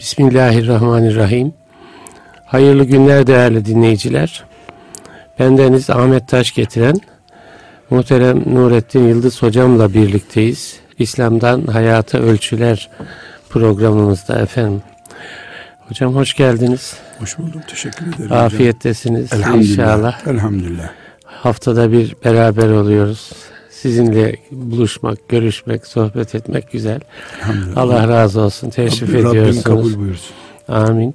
Bismillahirrahmanirrahim. Hayırlı günler değerli dinleyiciler. Bendeniz Ahmet Taş getiren muhterem Nurettin Yıldız hocamla birlikteyiz. İslam'dan Hayata Ölçüler programımızda efendim. Hocam hoş geldiniz. Hoş buldum. Teşekkür ederim. Afiyettesiniz Elhamdülillah. inşallah. Elhamdülillah. Haftada bir beraber oluyoruz. Sizinle buluşmak, görüşmek, sohbet etmek güzel. Allah razı olsun. Teşrif Rabbim, ediyorsunuz. Rabbim kabul buyursun. Amin.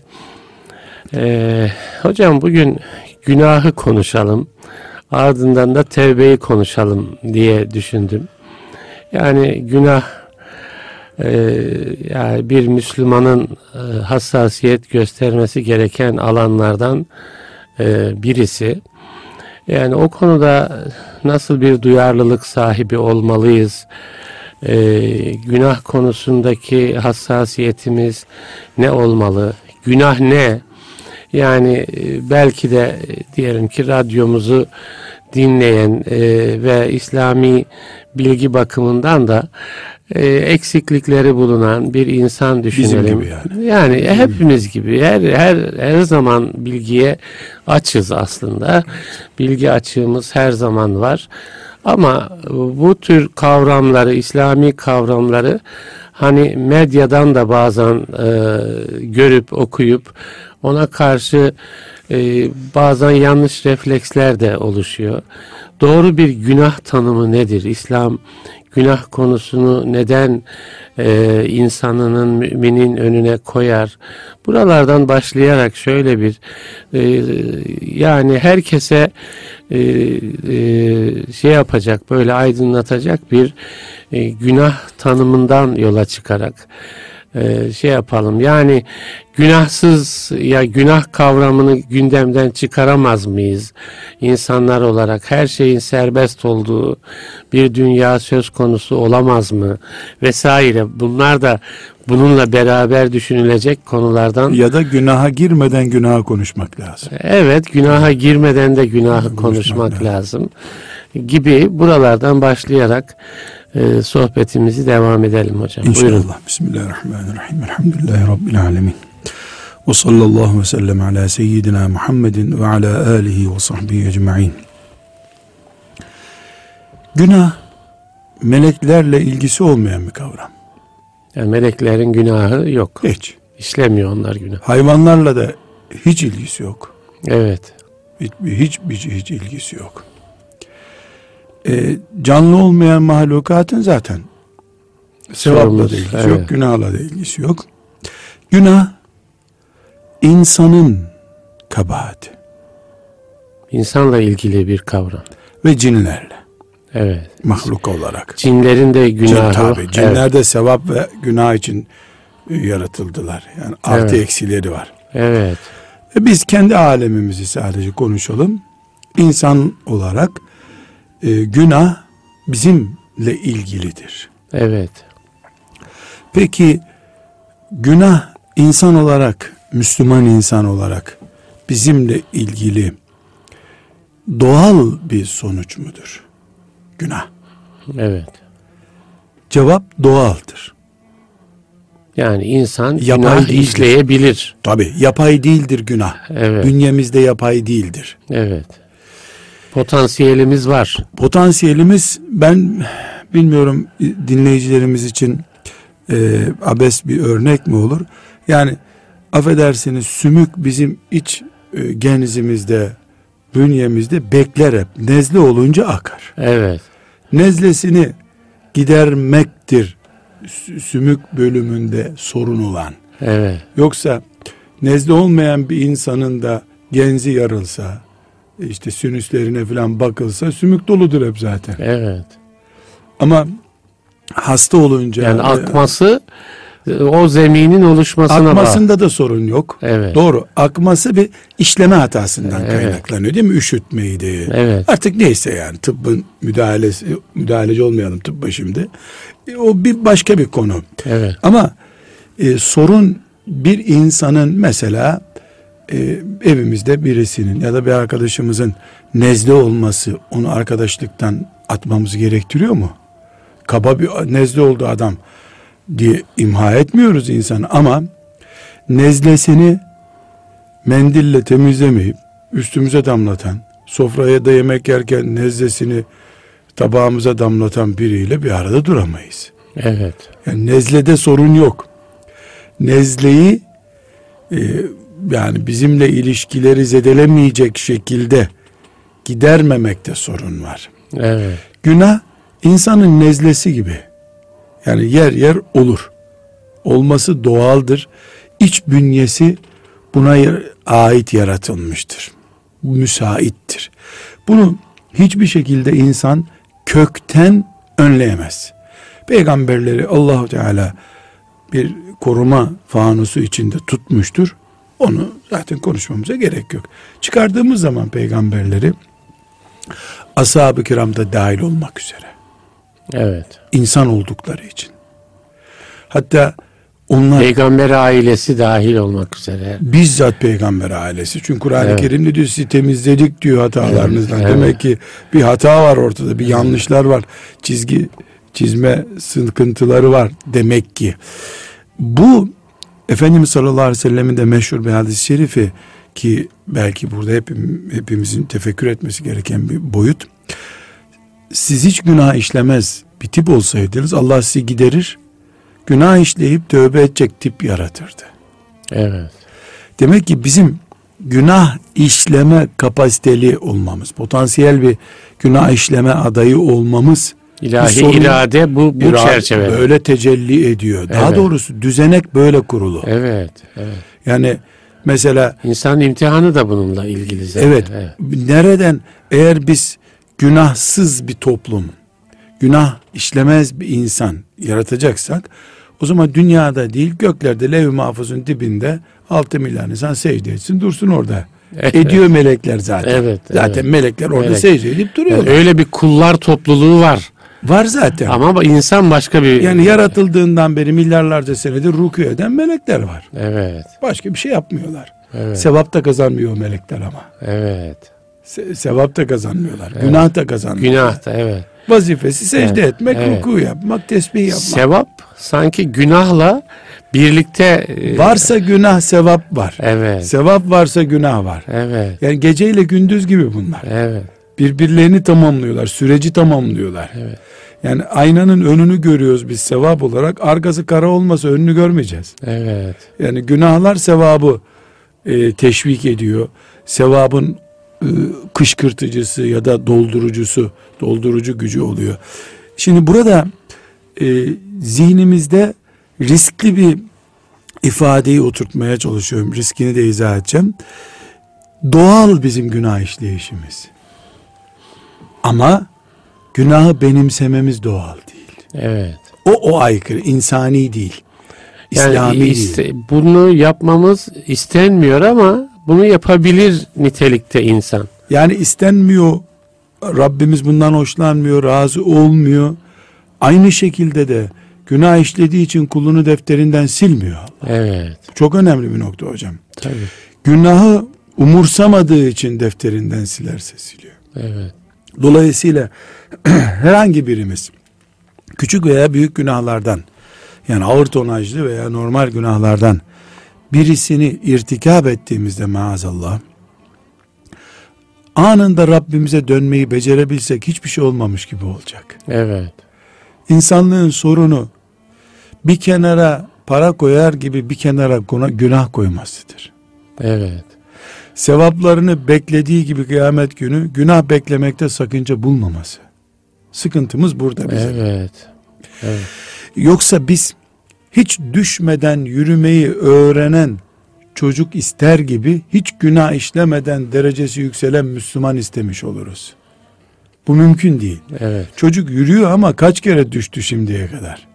Ee, hocam bugün günahı konuşalım. Ardından da tevbeyi konuşalım diye düşündüm. Yani günah e, yani bir Müslümanın e, hassasiyet göstermesi gereken alanlardan e, birisi. Yani o konuda nasıl bir duyarlılık sahibi olmalıyız? Ee, günah konusundaki hassasiyetimiz ne olmalı? Günah ne? Yani e, belki de e, diyelim ki radyomuzu dinleyen e, ve İslami bilgi bakımından da e, eksiklikleri bulunan bir insan düşünelim. gibi yani. Yani hepimiz gibi her her her zaman bilgiye açız aslında. Bilgi açığımız her zaman var. Ama bu tür kavramları, İslami kavramları hani medyadan da bazen e, görüp okuyup ona karşı e, bazen yanlış refleksler de oluşuyor. Doğru bir günah tanımı nedir? İslam günah konusunu neden e, insanının müminin önüne koyar? Buralardan başlayarak şöyle bir e, yani herkese e, e, şey yapacak böyle aydınlatacak bir e, günah tanımından yola çıkarak e, şey yapalım. Yani günahsız ya günah kavramını gündemden çıkaramaz mıyız? İnsanlar olarak her şeyin serbest olduğu bir dünya söz konusu olamaz mı? Vesaire. Bunlar da bununla beraber düşünülecek konulardan. Ya da günaha girmeden günaha konuşmak lazım. Evet, günaha girmeden de günahı konuşmak lazım. lazım gibi buralardan başlayarak e, sohbetimizi devam edelim hocam. İnşallah. Buyurun. Bismillahirrahmanirrahim. Elhamdülillahi Rabbil alemin. Ve sallallahu ve sellem ala seyyidina Muhammedin ve ala alihi ve sahbihi ecma'in. Günah meleklerle ilgisi olmayan bir kavram. Yani meleklerin günahı yok. Hiç. İşlemiyor onlar günah. Hayvanlarla da hiç ilgisi yok. Evet. Hiç, hiç, hiç, hiç ilgisi yok. Ee, canlı olmayan mahlukatın zaten sevapla da ilgisi evet. yok, günahla da ilgisi yok. Günah insanın kabahati İnsanla ilgili bir kavram. ve cinlerle Evet. mahluk olarak. Cinlerin de Cin, günahı. tabi, cinler evet. de sevap ve günah için e, yaratıldılar. Yani artı Evet. eksileri var. evet. E biz kendi alemimizi sadece konuşalım. İnsan olarak e, günah bizimle ilgilidir. Evet. Peki günah insan olarak, Müslüman insan olarak bizimle ilgili doğal bir sonuç mudur? Günah. Evet. Cevap doğaldır. Yani insan Yapay günah değildir. işleyebilir. Tabi yapay değildir günah. Evet. Bünyemizde yapay değildir. Evet. Potansiyelimiz var. Potansiyelimiz ben bilmiyorum dinleyicilerimiz için e, abes bir örnek mi olur? Yani affedersiniz sümük bizim iç e, genizimizde, bünyemizde bekler hep. Nezle olunca akar. Evet. Nezlesini gidermektir sü- sümük bölümünde sorun olan. Evet. Yoksa nezle olmayan bir insanın da genzi yarılsa, işte sinüslerine falan bakılsa sümük doludur hep zaten. Evet. Ama hasta olunca Yani akması o zeminin oluşmasına bağlı. akmasında da sorun yok. Evet. Doğru. Akması bir işleme hatasından Evet. kaynaklanıyor değil mi? Üşütmeydi. Evet. Artık neyse yani tıbbın müdahalesi müdahaleci olmayalım tıbba şimdi. E, o bir başka bir konu. Evet. Ama e, sorun bir insanın mesela e, evimizde birisinin ya da bir arkadaşımızın nezle olması onu arkadaşlıktan atmamızı gerektiriyor mu? Kaba bir nezle oldu adam diye imha etmiyoruz insanı ama nezlesini mendille temizlemeyip üstümüze damlatan, sofraya da yemek yerken nezlesini tabağımıza damlatan biriyle bir arada duramayız. Evet. Yani nezlede sorun yok. Nezleyi e, yani bizimle ilişkileri zedelemeyecek şekilde gidermemekte sorun var. Evet. Günah insanın nezlesi gibi. Yani yer yer olur. Olması doğaldır. İç bünyesi buna ait yaratılmıştır. Müsaittir. Bunu hiçbir şekilde insan kökten önleyemez. Peygamberleri Allahu Teala bir koruma fanusu içinde tutmuştur. Onu zaten konuşmamıza gerek yok. Çıkardığımız zaman peygamberleri ashab-ı kiramda dahil olmak üzere Evet. insan oldukları için. Hatta onlar Peygamber ailesi dahil olmak üzere. bizzat peygamber ailesi. Çünkü Kur'an-ı Evet. Kerim'de diyor sizi temizledik diyor hatalarınızdan. Evet, Demek ki bir hata var ortada, bir yanlışlar var. Çizgi çizme sıkıntıları var demek ki. Bu Efendimiz sallallahu aleyhi ve sellemin de meşhur bir hadis-i şerifi ki belki burada hepim, hepimizin tefekkür etmesi gereken bir boyut. Siz hiç günah işlemez bir tip olsaydınız Allah sizi giderir. Günah işleyip tövbe edecek tip yaratırdı. Evet. Demek ki bizim günah işleme kapasiteli olmamız, potansiyel bir günah işleme adayı olmamız İlahi sorun- irade bu bu irade çerçevede. böyle tecelli ediyor. Daha Evet. doğrusu düzenek böyle kurulu. Evet. Evet. Yani mesela İnsan imtihanı da bununla ilgili zaten. evet, nereden eğer biz günahsız bir toplum, günah işlemez bir insan yaratacaksak o zaman dünyada değil göklerde lev-i mahfuzun dibinde 6 milyar insan secde etsin dursun orada. Evet. Ediyor melekler zaten. Evet, zaten evet. melekler orada Melek. secde edip duruyorlar. Yani öyle bir kullar topluluğu var. Var zaten. Ama insan başka bir yani yaratıldığından beri milyarlarca senedir rükû eden melekler var. Evet. Başka bir şey yapmıyorlar. Evet. Sevap da kazanmıyor melekler ama. Evet. Se- sevap da kazanmıyorlar. Günah da kazanmıyorlar. Günah da evet. Vazifesi secde Evet, etmek, evet. ruku yapmak, tesbih yapmak. Sevap sanki günahla birlikte e, Varsa günah sevap var. Evet. Sevap varsa günah var. Evet. Yani geceyle gündüz gibi bunlar. Evet. Birbirlerini tamamlıyorlar, süreci tamamlıyorlar. Evet. Yani aynanın önünü görüyoruz biz sevap olarak. Arkası kara olmasa önünü görmeyeceğiz. Evet. Yani günahlar sevabı e, teşvik ediyor. Sevabın e, kışkırtıcısı ya da doldurucusu, doldurucu gücü oluyor. Şimdi burada e, zihnimizde riskli bir ifadeyi oturtmaya çalışıyorum. Riskini de izah edeceğim. Doğal bizim günah işleyişimiz. Ama günahı benimsememiz doğal değil. Evet. O o aykırı, insani değil. Yani İslami değil. iste- bunu yapmamız istenmiyor ama bunu yapabilir nitelikte insan. Yani istenmiyor. Rabbimiz bundan hoşlanmıyor, razı olmuyor. Aynı şekilde de günah işlediği için kulunu defterinden silmiyor. Evet. Çok önemli bir nokta hocam. Tabii. Günahı umursamadığı için defterinden silerse siliyor. Evet. Dolayısıyla herhangi birimiz küçük veya büyük günahlardan yani ağır tonajlı veya normal günahlardan birisini irtikap ettiğimizde maazallah anında Rabbimize dönmeyi becerebilsek hiçbir şey olmamış gibi olacak. Evet. İnsanlığın sorunu bir kenara para koyar gibi bir kenara günah koymasıdır. Evet. Sevaplarını beklediği gibi kıyamet günü günah beklemekte sakınca bulmaması. Sıkıntımız burada bizim. Evet. Evet. Yoksa biz hiç düşmeden yürümeyi öğrenen çocuk ister gibi hiç günah işlemeden derecesi yükselen Müslüman istemiş oluruz. Bu mümkün değil. Evet. Çocuk yürüyor ama kaç kere düştü şimdiye kadar?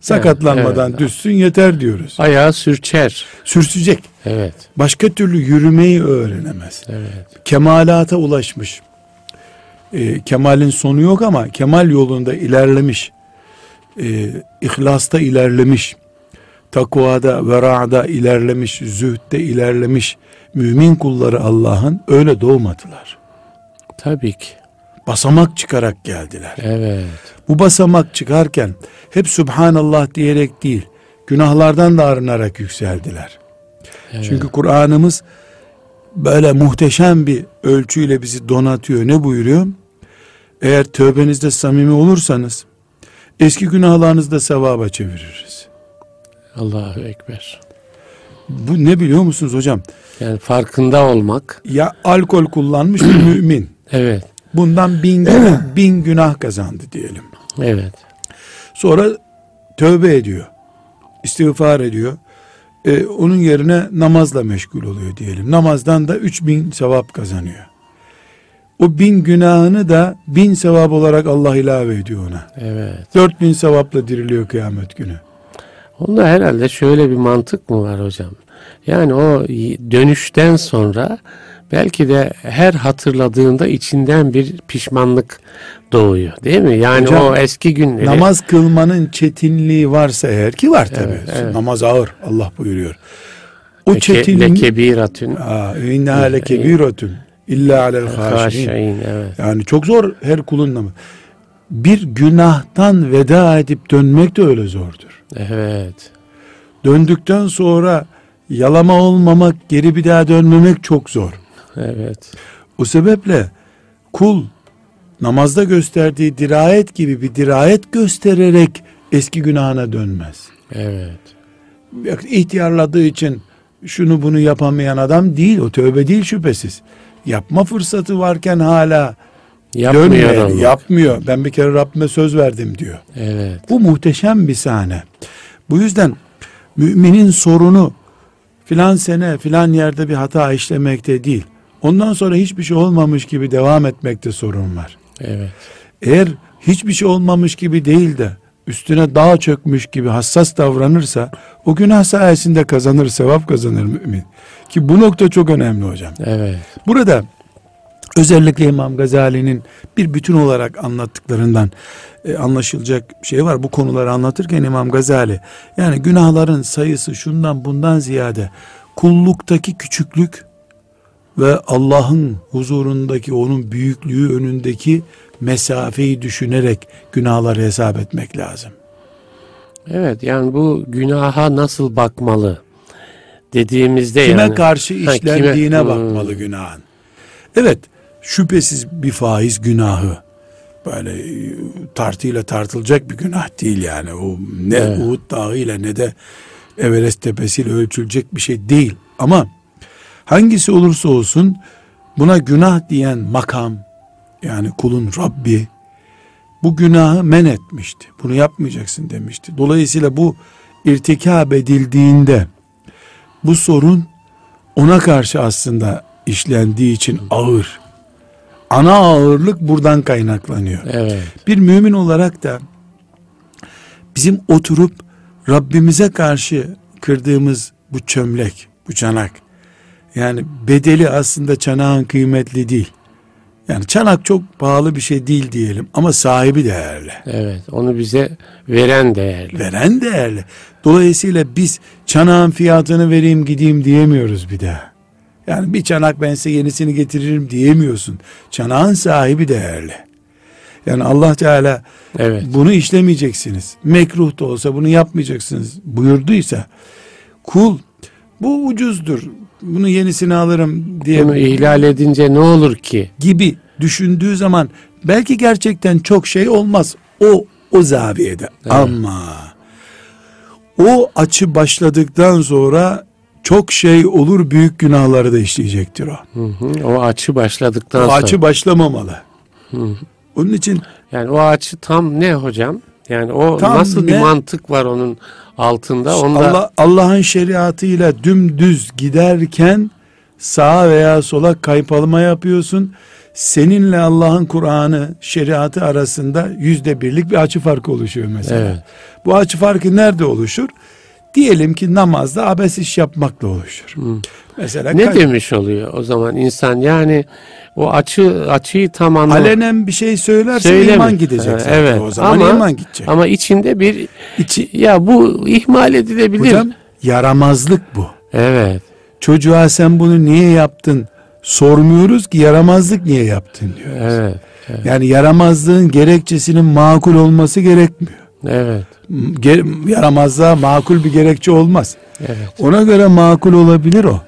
Sakatlanmadan evet. düşsün yeter diyoruz. Ayağı sürçer. Sürsecek. Evet. Başka türlü yürümeyi öğrenemez. Evet. kemalata ulaşmış. Ee, kemalin sonu yok ama kemal yolunda ilerlemiş. Ee, ihlasta ilerlemiş. Takvada, vera'da ilerlemiş, zühtte ilerlemiş. Mümin kulları Allah'ın öyle doğmadılar. Tabii ki. Basamak çıkarak geldiler. Evet. Bu basamak çıkarken hep Subhanallah diyerek değil, günahlardan da arınarak yükseldiler. Evet. Çünkü Kur'an'ımız böyle muhteşem bir ölçüyle bizi donatıyor. Ne buyuruyor? Eğer tövbenizde samimi olursanız eski günahlarınızı da sevaba çeviririz. Allahu Ekber. Bu ne biliyor musunuz hocam? Yani farkında olmak. Ya alkol kullanmış bir mümin. Evet. Bundan bin, günah, bin günah kazandı diyelim. Evet. Sonra tövbe ediyor. istiğfar ediyor. Ee, onun yerine namazla meşgul oluyor diyelim. Namazdan da üç bin sevap kazanıyor. O bin günahını da bin sevap olarak Allah ilave ediyor ona. Evet. Dört bin sevapla diriliyor kıyamet günü. Onda herhalde şöyle bir mantık mı var hocam? Yani o dönüşten sonra belki de her hatırladığında içinden bir pişmanlık doğuyor değil mi? Yani Hocam, o eski günleri. Namaz kılmanın çetinliği varsa eğer ki var tabi. Evet, evet. Namaz ağır Allah buyuruyor. O leke, çetinliği lekebiratün inneha lekebiratun illa alel haşin evet. Yani çok zor her kulun namazı. Bir günahtan veda edip dönmek de öyle zordur. Evet. Döndükten sonra yalama olmamak, geri bir daha dönmemek çok zor. Evet. O sebeple kul namazda gösterdiği dirayet gibi bir dirayet göstererek eski günahına dönmez. Evet. İhtiyarladığı için şunu bunu yapamayan adam değil. O tövbe değil şüphesiz. Yapma fırsatı varken hala Yapmıyor yapmıyor. Ben bir kere Rabbime söz verdim diyor. Evet. Bu muhteşem bir sahne. Bu yüzden müminin sorunu filan sene filan yerde bir hata işlemekte değil. Ondan sonra hiçbir şey olmamış gibi devam etmekte sorun var. Evet. Eğer hiçbir şey olmamış gibi değil de üstüne dağ çökmüş gibi hassas davranırsa o günah sayesinde kazanır, sevap kazanır mümin. Ki bu nokta çok önemli hocam. Evet. Burada özellikle İmam Gazali'nin bir bütün olarak anlattıklarından e, anlaşılacak şey var. Bu konuları anlatırken İmam Gazali yani günahların sayısı şundan bundan ziyade kulluktaki küçüklük ve Allah'ın huzurundaki onun büyüklüğü önündeki mesafeyi düşünerek günahları hesap etmek lazım. Evet yani bu günaha nasıl bakmalı dediğimizde Kime yani. karşı Ha, işlendiğine kime- bakmalı günahın. Evet şüphesiz bir faiz günahı böyle e, tartıyla tartılacak bir günah değil yani. O ne Evet. Uhud dağıyla ne de Everest tepesiyle ölçülecek bir şey değil. Ama hangisi olursa olsun buna günah diyen makam yani kulun Rabbi bu günahı men etmişti. Bunu yapmayacaksın demişti. Dolayısıyla bu irtikab edildiğinde bu sorun ona karşı aslında işlendiği için ağır. Ana ağırlık buradan kaynaklanıyor. Evet. Bir mümin olarak da bizim oturup Rabbimize karşı kırdığımız bu çömlek, bu çanak yani bedeli aslında çanağın kıymetli değil. Yani çanak çok pahalı bir şey değil diyelim ama sahibi değerli. Evet. Onu bize veren değerli. Veren değerli. Dolayısıyla biz çanağın fiyatını vereyim gideyim diyemiyoruz bir daha. Yani bir çanak ben size yenisini getiririm diyemiyorsun. Çanağın sahibi değerli. Yani Allah Teala Evet. bunu işlemeyeceksiniz. Mekruh da olsa bunu yapmayacaksınız buyurduysa kul bu ucuzdur. Bunu yenisini alırım diye Bunu ihlal edince ne olur ki? gibi düşündüğü zaman belki gerçekten çok şey olmaz. O o zaviyede ama o açı başladıktan sonra çok şey olur büyük günahları da işleyecektir o. Hı hı. O açı başladıktan O sonra. açı başlamamalı. Onun için Yani o açı tam ne hocam? Yani o Tam nasıl bir ne? mantık var onun altında? Onda Allah Allah'ın şeriatıyla dümdüz giderken sağa veya sola kaypalma yapıyorsun. Seninle Allah'ın Kur'an'ı, şeriatı arasında yüzde birlik bir açı farkı oluşuyor mesela. Evet. Bu açı farkı nerede oluşur? Diyelim ki namazda abes iş yapmakla oluşur. Mesela ne demiş oluyor o zaman insan? Yani o açı açıyı tam anlam. alenen bir şey söylerse Söyleme. iman gidecek Ha, zaten. evet. O zaman Ama- iman gidecek. Ama içinde bir İçi, ya bu ihmal edilebilir. hocam yaramazlık bu. Evet. Çocuğa sen bunu niye yaptın sormuyoruz ki yaramazlık niye yaptın diyoruz. Evet. evet. Yani yaramazlığın gerekçesinin makul olması gerekmiyor. Evet. Yaramazlığa makul bir gerekçe olmaz. Evet. Ona göre makul olabilir o.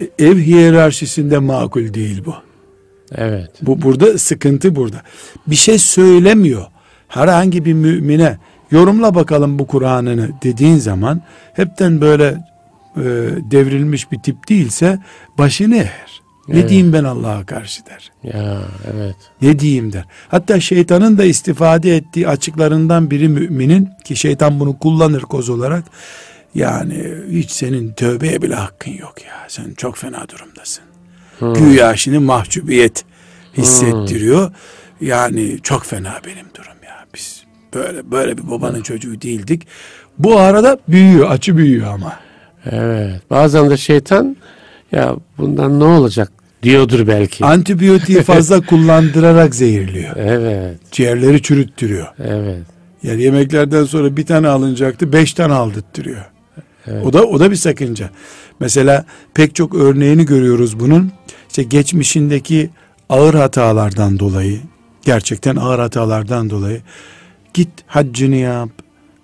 E, Ev hiyerarşisinde makul değil bu. Evet. Bu burada sıkıntı burada. Bir şey söylemiyor. Herhangi bir mümine yorumla bakalım bu Kur'an'ını dediğin zaman hepten böyle e, devrilmiş bir tip değilse başını eğer. Ne Evet. diyeyim ben Allah'a karşı der. Ya evet. Ne diyeyim der. Hatta şeytanın da istifade ettiği açıklarından biri müminin ki şeytan bunu kullanır koz olarak. Yani hiç senin tövbeye bile hakkın yok ya. Sen çok fena durumdasın. Hmm. Güya şimdi mahcubiyet hissettiriyor. Yani çok fena benim durum ya. Biz böyle böyle bir babanın çocuğu değildik. Bu arada büyüyor, açı büyüyor ama. Evet. Bazen de şeytan ya bundan ne olacak diyordur belki. Antibiyotiği fazla kullandırarak zehirliyor. Evet. Ciğerleri çürüttürüyor. Evet. Yani yemeklerden sonra bir tane alınacaktı, beş tane aldırttırıyor. Evet. O da o da bir sakınca. Mesela pek çok örneğini görüyoruz bunun. İşte geçmişindeki ağır hatalardan dolayı, gerçekten ağır hatalardan dolayı git haccını yap,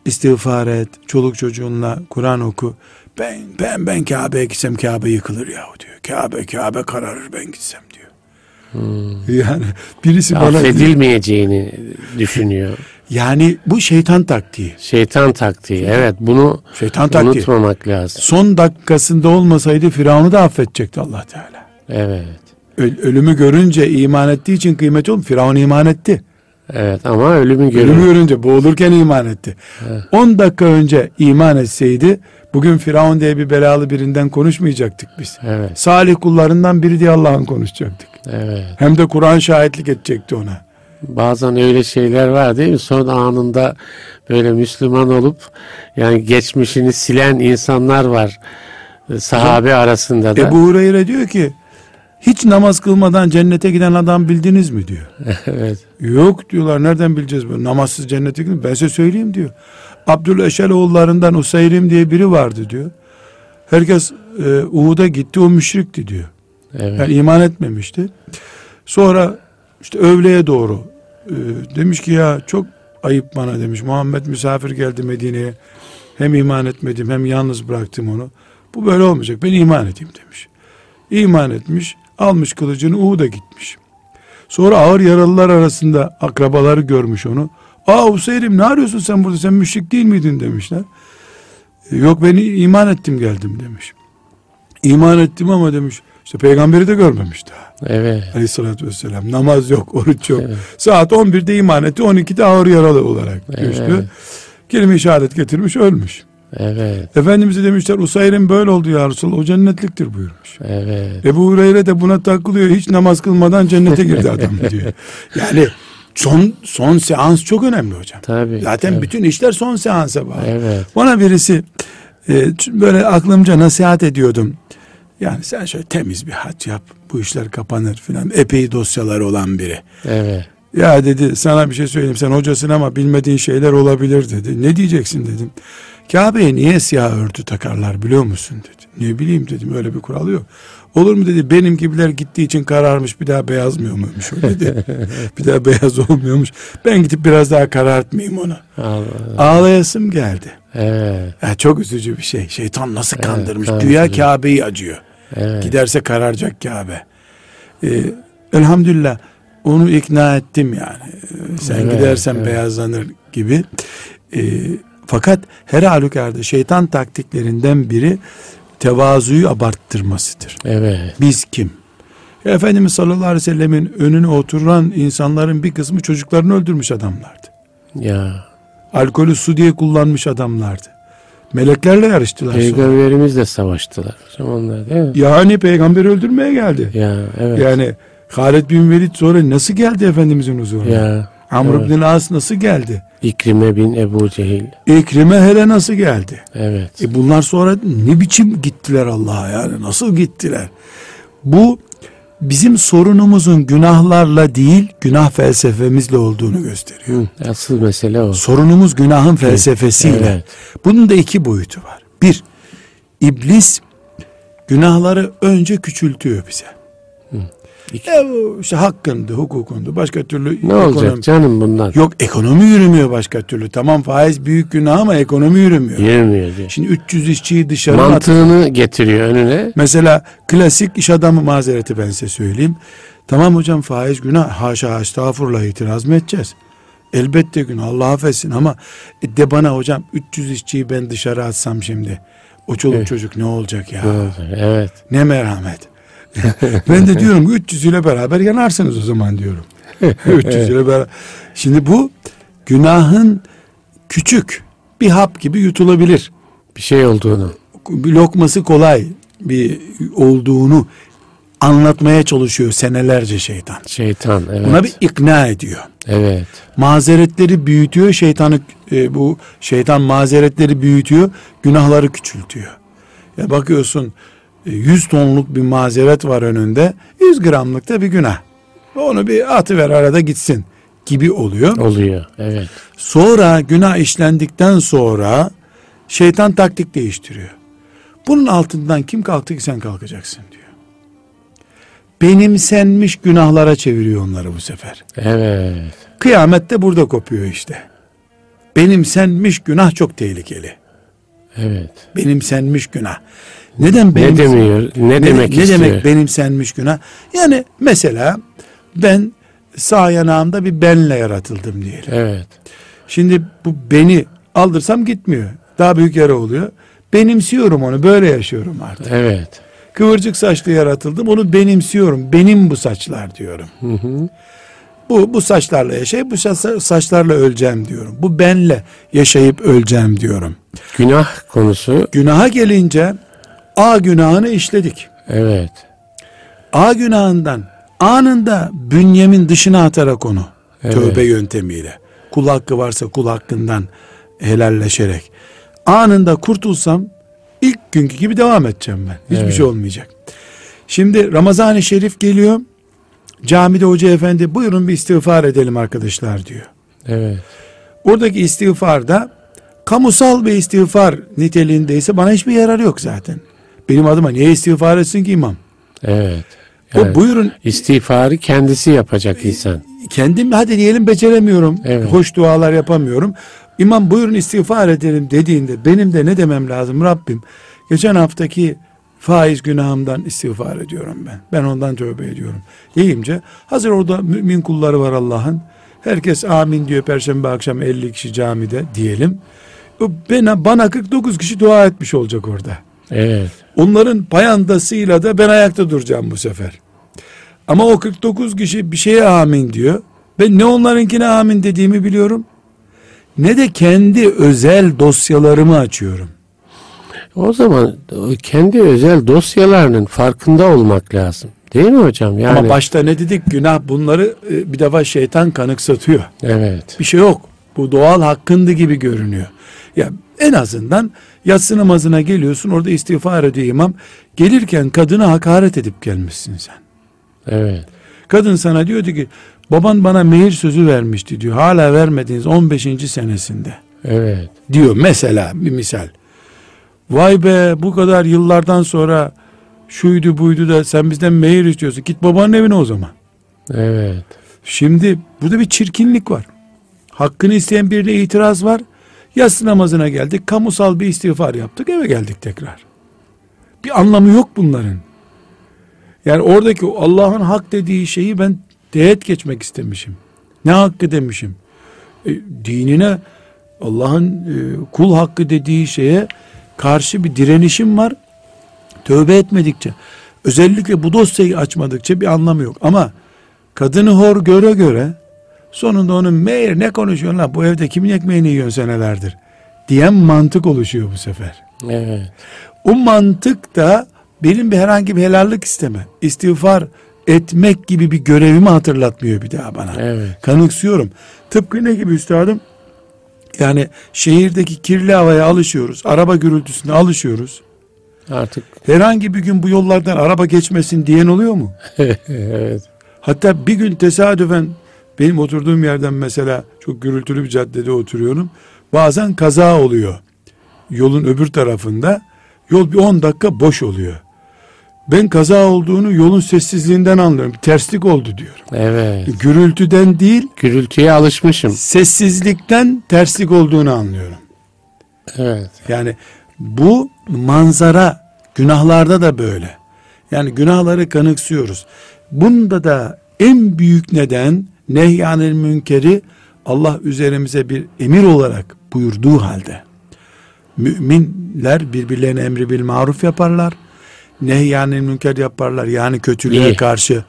istiğfar et, çoluk çocuğunla Kur'an oku. Ben ben ben Kabe'ye gitsem Kabe yıkılır yahu diyor. Kabe Kabe kararır ben gitsem diyor. Yani birisi bana Affedilmeyeceğini düşünüyor. yani bu şeytan taktiği. Şeytan taktiği. Evet bunu Şeytan taktiği. unutmamak lazım. Son dakikasında olmasaydı Firavun'u da affedecekti Allah Teala. Evet. Öl- ölümü görünce iman ettiği için kıymeti oldu. Firavun iman etti. Evet ama ölümü Ölümü görüyor. görünce boğulurken iman etti. 10 dakika önce iman etseydi bugün Firavun diye bir belalı birinden konuşmayacaktık biz. Evet. Salih kullarından biri diye Allah'ın konuşacaktık. Evet. Hem de Kur'an şahitlik edecekti ona. Bazen öyle şeyler var değil mi? Son anında böyle Müslüman olup yani geçmişini silen insanlar var. e, Sahabe arasında da. Ebu Hureyre diyor ki hiç namaz kılmadan cennete giden adam bildiniz mi diyor. evet. Yok diyorlar nereden bileceğiz bunu namazsız cennete gidiyor. Ben size söyleyeyim diyor. Abdüleşel oğullarından Usayrim diye biri vardı diyor. Herkes e, Uhud'a gitti o müşrikti diyor. Evet. Yani iman etmemişti. Sonra işte öğleye doğru e, demiş ki ya çok ayıp bana demiş. Muhammed misafir geldi Medine'ye. Hem iman etmedim hem yalnız bıraktım onu. Bu böyle olmayacak ben iman edeyim demiş. İman etmiş almış kılıcını Uhud'a gitmiş. Sonra ağır yaralılar arasında akrabaları görmüş onu. Aa Hüseyin'im ne arıyorsun sen burada sen müşrik değil miydin demişler. "E, Yok ben iman ettim geldim demiş. İman ettim ama demiş işte peygamberi de görmemiş daha. Evet. Aleyhissalatü vesselam namaz yok oruç yok. Evet. Saat 11'de iman etti 12'de ağır yaralı olarak Evet. düştü. Kelime-i şehadet getirmiş ölmüş. Evet. Efendimiz'e demişler Usayr'in böyle oldu ya Resulallah o cennetliktir buyurmuş. Evet. Ebu Hureyre de buna takılıyor. Hiç namaz kılmadan cennete girdi adam diyor. Yani son son seans çok önemli hocam. Tabii. Zaten tabii. bütün işler son seansa bağlı. Evet. Bana birisi e, böyle aklımca nasihat ediyordum. Yani sen şöyle temiz bir hac yap. Bu işler kapanır filan. Epey dosyaları olan biri. Evet. Ya dedi sana bir şey söyleyeyim sen hocasın ama bilmediğin şeyler olabilir dedi. Ne diyeceksin dedim. Kabe'ye niye siyah örtü takarlar biliyor musun dedi. Ne bileyim dedim öyle bir kural yok. Olur mu dedi benim gibiler gittiği için kararmış bir daha beyazmıyor muymuş o dedi. bir daha beyaz olmuyormuş. Ben gidip biraz daha karartmayayım onu. Allah. Ağlayasım geldi. Evet. Ya çok üzücü bir şey. Şeytan nasıl Evet, kandırmış. Güya evet. Kabe'yi acıyor. Evet. Giderse kararacak Kabe. Ee, elhamdülillah onu ikna ettim yani. Ee, sen Evet, gidersen evet. beyazlanır gibi. Ee, fakat her halükarda şeytan taktiklerinden biri tevazuyu abarttırmasıdır. Evet. Biz kim? Efendimiz sallallahu aleyhi ve sellemin önüne oturan insanların bir kısmı çocuklarını öldürmüş adamlardı. Ya. Alkolü su diye kullanmış adamlardı. Meleklerle yarıştılar. Peygamberimizle savaştılar. onlar değil mi? Yani peygamberi öldürmeye geldi. Ya evet. Yani Halid bin Velid sonra nasıl geldi Efendimizin huzuruna? Ya. Amr evet. bin As nasıl geldi? İkrime bin Ebu Cehil. İkrime hele nasıl geldi? Evet. E bunlar sonra ne biçim gittiler Allah'a yani nasıl gittiler? Bu bizim sorunumuzun günahlarla değil günah felsefemizle olduğunu gösteriyor. Hı, asıl mesele o. Sorunumuz günahın felsefesiyle. Evet. Bunun da iki boyutu var. Bir, iblis günahları önce küçültüyor bize. E bu işte hakkındı, hukukundu. Başka türlü Ne olacak canım bundan? Yok ekonomi yürümüyor başka türlü. Tamam faiz büyük günah ama ekonomi yürümüyor. Yürümüyor diyor. Şimdi 300 işçiyi dışarı. Mantığını getiriyor önüne. Mesela klasik iş adamı mazereti ben size söyleyeyim. Tamam hocam faiz günah. Haşa estağfurullah itiraz mı edeceğiz? Elbette günah Allah affetsin ama e de bana hocam 300 işçiyi ben dışarı atsam şimdi. O çoluk Evet. çocuk ne olacak ya? Olacak? Evet. Ne merhamet. ben de diyorum ki 300 ile beraber yanarsınız o zaman diyorum. 300 ile beraber. Şimdi bu günahın küçük bir hap gibi yutulabilir. Bir şey olduğunu. Bir lokması kolay bir olduğunu anlatmaya çalışıyor senelerce şeytan. Şeytan. Evet. Buna bir ikna ediyor. Evet. Mazeretleri büyütüyor, şeytanı e, bu şeytan mazeretleri büyütüyor, günahları küçültüyor. Ya bakıyorsun 100 tonluk bir mazeret var önünde, 100 gramlık da bir günah. Onu bir atıver arada gitsin gibi oluyor. Oluyor. Evet. Sonra günah işlendikten sonra şeytan taktik değiştiriyor. Bunun altından kim kalktı ki sen kalkacaksın diyor. Benimsenmiş günahlara çeviriyor onları bu sefer. Evet. Kıyamette burada kopuyor işte. Benimsenmiş günah çok tehlikeli. Evet. Benimsenmiş günah. Neden Ne benim demiyor? Ne, demek ne istiyor? demek benimsenmiş günah? Yani mesela ben sağ yanağımda bir benle yaratıldım diyelim. Evet. Şimdi bu beni aldırsam gitmiyor. Daha büyük yara oluyor. Benimsiyorum onu böyle yaşıyorum artık. Evet. Kıvırcık saçlı yaratıldım onu benimsiyorum. Benim bu saçlar diyorum. Hı hı. Bu, bu saçlarla yaşayıp bu sa- saçlarla öleceğim diyorum. Bu benle yaşayıp öleceğim diyorum. Günah konusu. Günaha gelince A günahını işledik. Evet. A günahından anında bünyemin dışına atarak onu Evet. tövbe yöntemiyle kul hakkı varsa kul hakkından helalleşerek anında kurtulsam ilk günkü gibi devam edeceğim ben. Hiçbir Evet. şey olmayacak. Şimdi Ramazan-ı Şerif geliyor. Camide hoca efendi buyurun bir istiğfar edelim arkadaşlar diyor. Evet. Oradaki istiğfarda kamusal bir istiğfar niteliğindeyse bana hiçbir yararı yok zaten. Benim adıma niye istiğfar etsin ki imam? Evet. O Evet. buyurun İstiğfarı kendisi yapacak insan. kendim hadi diyelim beceremiyorum. Evet. Hoş dualar yapamıyorum. İmam buyurun istiğfar edelim dediğinde benim de ne demem lazım Rabbim? Geçen haftaki faiz günahımdan istiğfar ediyorum ben. Ben ondan tövbe ediyorum. Deyince hazır orada mümin kulları var Allah'ın. Herkes amin diyor perşembe akşam 50 kişi camide diyelim. O Bana, bana 49 kişi dua etmiş olacak orada. Evet. Onların payandasıyla da ben ayakta duracağım bu sefer. Ama o 49 kişi bir şeye amin diyor. Ben ne onlarınkine amin dediğimi biliyorum. Ne de kendi özel dosyalarımı açıyorum. O zaman kendi özel dosyalarının farkında olmak lazım. Değil mi hocam? Yani Ama başta ne dedik? Günah bunları e, bir defa şeytan kanıksatıyor. evet. Bir şey yok. Bu doğal hakkındı gibi görünüyor. Ya en azından yatsı namazına geliyorsun orada istiğfar ediyor imam. Gelirken kadına hakaret edip gelmişsin sen. Evet. Kadın sana diyordu ki baban bana mehir sözü vermişti diyor. Hala vermediniz 15. senesinde Evet. diyor mesela bir misal. Vay be bu kadar yıllardan sonra şuydu buydu da sen bizden mehir istiyorsun. Git babanın evine o zaman. Evet. Şimdi burada bir çirkinlik var. Hakkını isteyen birine itiraz var. Yatsı namazına geldik. Kamusal bir istiğfar yaptık. Eve geldik tekrar. Bir anlamı yok bunların. Yani oradaki Allah'ın hak dediği şeyi ben teğet geçmek istemişim. Ne hakkı demişim. E, dinine Allah'ın e, kul hakkı dediği şeye karşı bir direnişim var. Tövbe etmedikçe özellikle bu dosyayı açmadıkça bir anlamı yok. Ama kadını hor göre göre sonunda onun meğer ne konuşuyorsun lan bu evde kimin ekmeğini yiyorsun senelerdir diyen mantık oluşuyor bu sefer. Evet. O mantık da benim bir herhangi bir helallik isteme, istiğfar etmek gibi bir görevimi hatırlatmıyor bir daha bana. Evet. Kanıksıyorum. Tıpkı ne gibi üstadım? Yani şehirdeki kirli havaya alışıyoruz. Araba gürültüsüne alışıyoruz. Artık Herhangi bir gün bu yollardan araba geçmesin diyen oluyor mu? evet. Hatta bir gün tesadüfen benim oturduğum yerden mesela çok gürültülü bir caddede oturuyorum. Bazen kaza oluyor. Yolun öbür tarafında yol bir 10 dakika boş oluyor. Ben kaza olduğunu yolun sessizliğinden anlıyorum. Terslik oldu diyor. Evet. Gürültüden değil, Gürültüye alışmışım. sessizlikten terslik olduğunu anlıyorum. Evet. Yani bu manzara günahlarda da böyle. Yani günahları kanıksıyoruz. Bunda da en büyük neden nehyanil münkeri Allah üzerimize bir emir olarak buyurduğu halde müminler birbirlerine emri bil maruf yaparlar. Nehyanil münker yaparlar. Yani kötülüğe İyi. karşı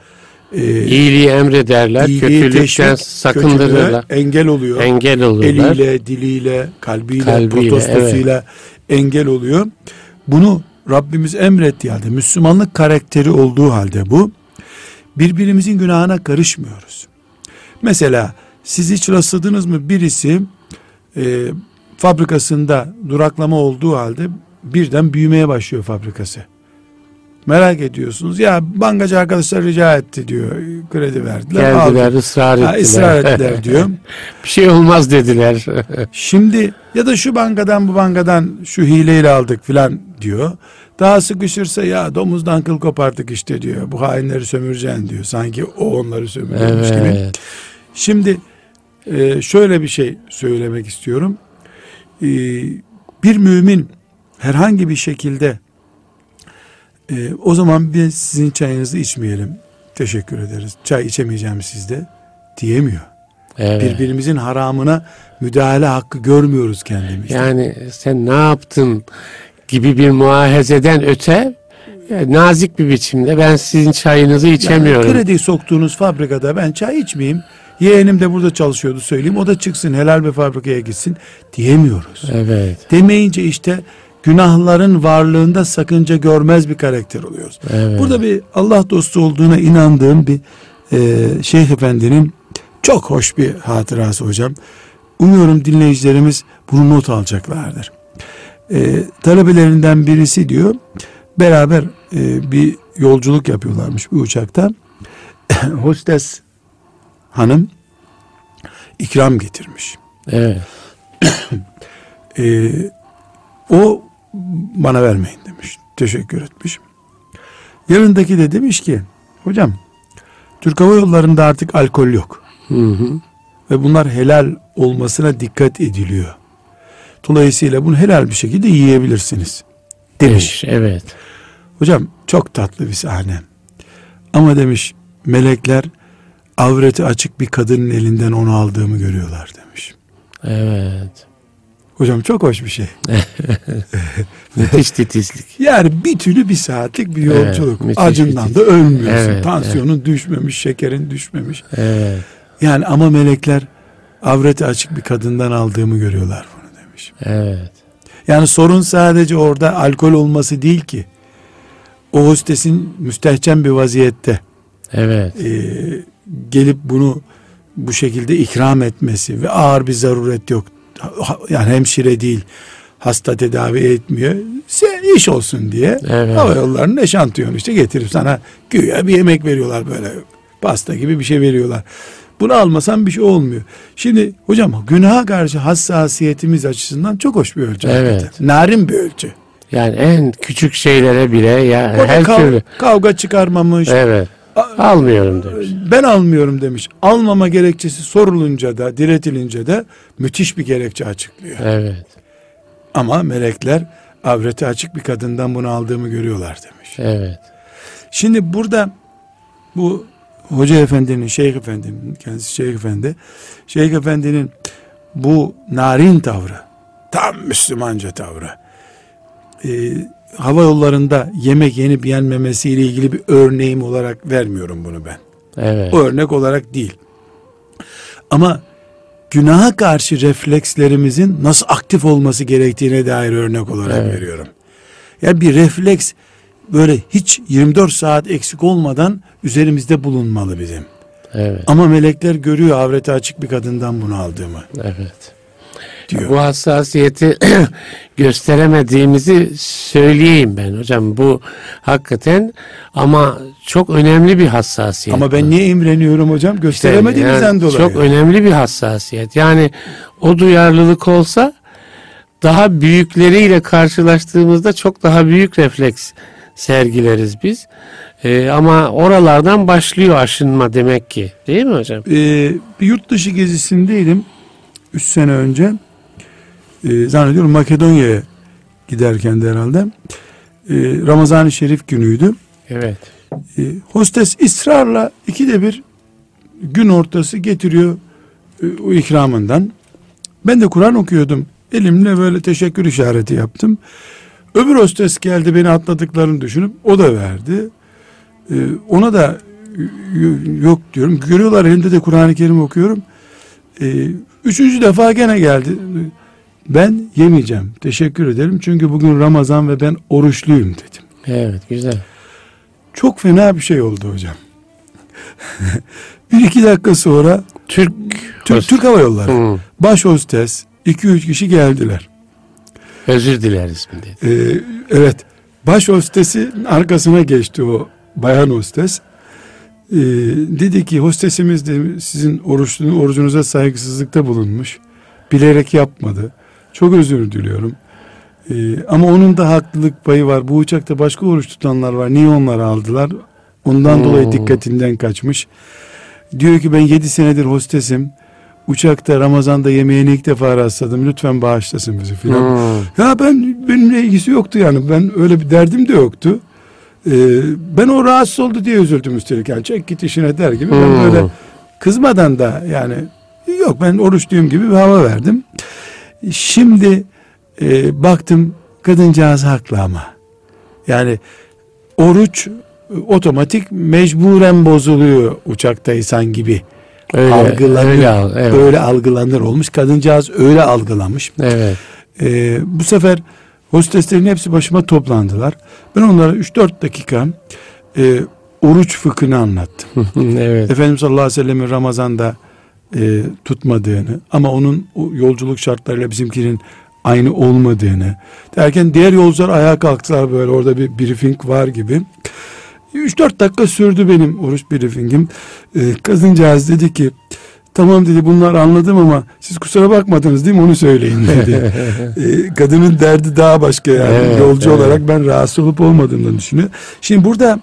e, İyiliği emrederler, iyiliği kötülükten teşvik, sakındırırlar. engel oluyor. Engel olurlar. Eliyle, diliyle, kalbiyle, Kalbiyle, protestosuyla engel oluyor. Bunu Rabbimiz emrettiği halde, Müslümanlık karakteri olduğu halde bu, birbirimizin günahına karışmıyoruz. Mesela siz hiç rastladınız mı birisi e, fabrikasında duraklama olduğu halde birden büyümeye başlıyor fabrikası. Merak ediyorsunuz. Ya bankacı arkadaşlar rica etti diyor. Kredi verdiler. Geldiler, aldık. ısrar Ha, ettiler. ısrar ettiler diyor. bir şey olmaz dediler. Şimdi ya da şu bankadan bu bankadan şu hileyle aldık filan diyor. Daha sıkışırsa ya domuzdan kıl kopardık işte diyor. Bu hainleri sömüreceksin diyor. Sanki o onları sömürüyormuş gibi. Şimdi e, şöyle bir şey söylemek istiyorum. E, bir mümin herhangi bir şekilde e, o zaman biz sizin çayınızı içmeyelim. Teşekkür ederiz. Çay içemeyeceğim sizde diyemiyor. Evet. Birbirimizin haramına müdahale hakkı görmüyoruz kendimizde. Yani sen ne yaptın gibi bir muahezeden öte e, nazik bir biçimde ben sizin çayınızı içemiyorum. Yani kredi soktuğunuz fabrikada ben çay içmeyeyim. Yeğenim de burada çalışıyordu söyleyeyim. O da çıksın helal bir fabrikaya gitsin diyemiyoruz. Evet. Demeyince işte günahların varlığında sakınca görmez bir karakter oluyoruz. Evet. Burada bir Allah dostu olduğuna inandığım bir e, Şeyh Efendi'nin çok hoş bir hatırası hocam. Umuyorum dinleyicilerimiz bunu not alacaklardır. E, talebelerinden birisi diyor beraber e, bir yolculuk yapıyorlarmış bir uçakta. Hostes hanım ikram getirmiş. Evet. E, o bana vermeyin demiş. Teşekkür etmiş. Yanındaki de demiş ki hocam Türk Hava Yolları'nda artık alkol yok. Hı hı. Ve bunlar helal olmasına dikkat ediliyor. Dolayısıyla bunu helal bir şekilde yiyebilirsiniz. Demiş. Demiş. Evet. Hocam çok tatlı bir sahne. Ama demiş melekler avreti açık bir kadının elinden onu aldığımı görüyorlar demiş. Evet. Hocam çok hoş bir şey. Müthiş titizlik. Yani bir türlü bir saatlik bir Evet, yolculuk. müthiş Acından da ölmüyorsun. Evet, Tansiyonun düşmemiş, şekerin düşmemiş. Evet. Yani ama melekler avreti açık bir kadından aldığımı görüyorlar bunu demiş. Evet. Yani sorun sadece orada alkol olması değil ki. O hostesin müstehcen bir vaziyette Evet. e, gelip bunu bu şekilde ikram etmesi ve ağır bir zaruret yok. Yani hemşire değil, hasta tedavi etmiyor. Sen iş olsun diye Evet. hava yollarının eşantiyonu işte getirip sana güya bir yemek veriyorlar böyle pasta gibi bir şey veriyorlar. Bunu almasan bir şey olmuyor. Şimdi hocam günaha karşı hassasiyetimiz açısından çok hoş bir ölçü. Evet. hakikaten. Narin bir ölçü. Yani en küçük şeylere bile ya Orada her kav- türlü. kavga çıkarmamış. Evet. Almıyorum demiş. Ben almıyorum demiş. Almama gerekçesi sorulunca da diretilince de müthiş bir gerekçe açıklıyor. Evet. Ama melekler avreti açık bir kadından bunu aldığımı görüyorlar demiş. Evet. Şimdi burada bu hoca efendinin, şeyh efendinin, kendisi şeyh efendi, şeyh efendinin bu narin tavrı, tam Müslümanca tavrı, e, hava yollarında yemek yenip yenmemesiyle ilgili bir örneğim olarak vermiyorum bunu ben. Evet. O örnek olarak değil. Ama günaha karşı reflekslerimizin nasıl aktif olması gerektiğine dair örnek olarak Evet. veriyorum. Ya bir refleks böyle hiç 24 saat eksik olmadan üzerimizde bulunmalı bizim. Evet. Ama melekler görüyor avreti açık bir kadından bunu aldığımı Evet. Diyor. Bu hassasiyeti gösteremediğimizi söyleyeyim ben hocam. Bu hakikaten ama çok önemli bir hassasiyet. Ama ben bu. niye imreniyorum hocam? İşte Gösteremediğimizden yani dolayı. Çok önemli bir hassasiyet. Yani o duyarlılık olsa daha büyükleriyle karşılaştığımızda çok daha büyük refleks sergileriz biz. Ee, ama oralardan başlıyor aşınma demek ki. Değil mi hocam? Ee, bir yurt dışı gezisindeydim 3 sene önce. Ee, zannediyorum Makedonya'ya giderken de herhalde. Ee, Ramazan-ı Şerif günüydü. Evet. Ee, hostes ısrarla ikide bir gün ortası getiriyor e, o ikramından. Ben de Kur'an okuyordum. Elimle böyle teşekkür işareti yaptım. Öbür hostes geldi beni atladıklarını düşünüp o da verdi. Ee, ona da y- yok diyorum. Görüyorlar elimde de Kur'an-ı Kerim okuyorum. Ee, üçüncü defa gene geldi. Ben yemeyeceğim. Teşekkür ederim. Çünkü bugün Ramazan ve ben oruçluyum dedim. Evet güzel. Çok fena bir şey oldu hocam. bir iki dakika sonra Türk Türk, Türk Hava Yolları Hı, baş hostes iki üç kişi geldiler. özür dileriz mi dedi. Ee, evet baş hostesin arkasına geçti o bayan hostes. Ee, dedi ki hostesimiz de sizin oruçlu, orucunuza saygısızlıkta bulunmuş. Bilerek yapmadı. Çok özür diliyorum. Ee, ama onun da haklılık payı var. Bu uçakta başka oruç tutanlar var. Niye onları aldılar? Ondan Hmm. dolayı dikkatinden kaçmış. Diyor ki ben 7 senedir hostesim. Uçakta Ramazan'da yemeğini ilk defa rastladım. Lütfen bağışlasın bizi filan. Hı, Ya ben benimle ilgisi yoktu yani. Ben öyle bir derdim de yoktu. Ee, ben o rahatsız oldu diye üzüldüm üstelik. Yani çek git işine der gibi. Ben Hmm. böyle kızmadan da yani yok ben oruçluyum gibi bir hava verdim. Şimdi e, baktım kadıncağız haklı ama. Yani oruç e, otomatik mecburen bozuluyor uçaktaysan gibi öyle, algılanır. öyle evet. Öyle algılanır olmuş. Kadıncağız öyle algılamış. Evet. Ee, bu sefer hosteslerin hepsi başıma toplandılar. Ben onlara 3-4 dakika e, oruç fıkhını anlattım. evet. Efendimiz sallallahu aleyhi ve sellem'in Ramazan'da e, tutmadığını ama onun yolculuk şartlarıyla bizimkinin aynı olmadığını derken diğer yolcular ayağa kalktılar böyle orada bir briefing var gibi. 3-4 dakika sürdü benim oruç briefingim. E, kadıncağız dedi ki tamam dedi bunlar anladım ama siz kusura bakmadınız değil mi onu söyleyin dedi. E, kadının derdi daha başka yani Evet, yolcu evet. olarak ben rahatsız olup olmadığımdan düşünüyor. Şimdi burada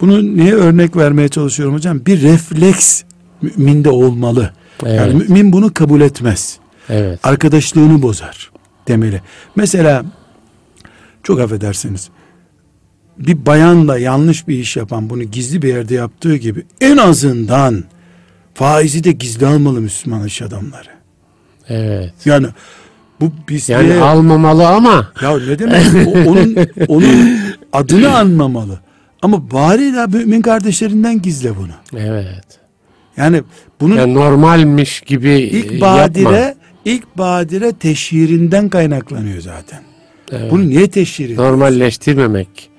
bunu niye örnek vermeye çalışıyorum hocam? Bir refleks müminde olmalı. Evet. Yani mümin bunu kabul etmez. evet. Arkadaşlığını bozar demeli. Mesela çok affedersiniz. Bir bayanla yanlış bir iş yapan bunu gizli bir yerde yaptığı gibi en azından faizi de gizli almalı Müslüman iş adamları. Evet. Yani bu biz Yani almamalı ama ya ne demek? Onun onun adını anmamalı. Ama bari de mümin kardeşlerinden gizle bunu. evet. Yani bunun Yani normalmiş gibi ilk e, badire yapma. ilk badire teşhirinden kaynaklanıyor zaten. Evet. Bunu niye teşhir? Normalleştirmemek.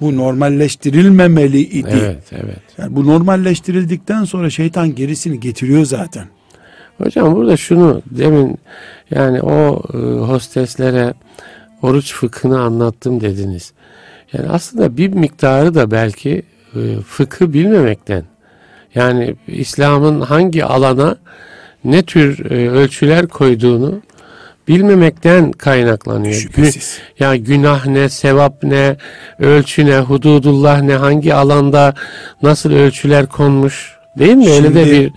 Bu normalleştirilmemeli idi. Evet, evet. Yani bu normalleştirildikten sonra şeytan gerisini getiriyor zaten. Hocam burada şunu demin yani o e, hosteslere oruç fıkhını anlattım dediniz. Yani aslında bir miktarı da belki e, fıkhı bilmemekten. Yani İslam'ın hangi alana ne tür e, ölçüler koyduğunu bilmemekten kaynaklanıyor. Şüphesiz. Gü- Ya günah ne, sevap ne, ölçü ne, hududullah ne, hangi alanda nasıl ölçüler konmuş değil mi? Öyle de Şimdi-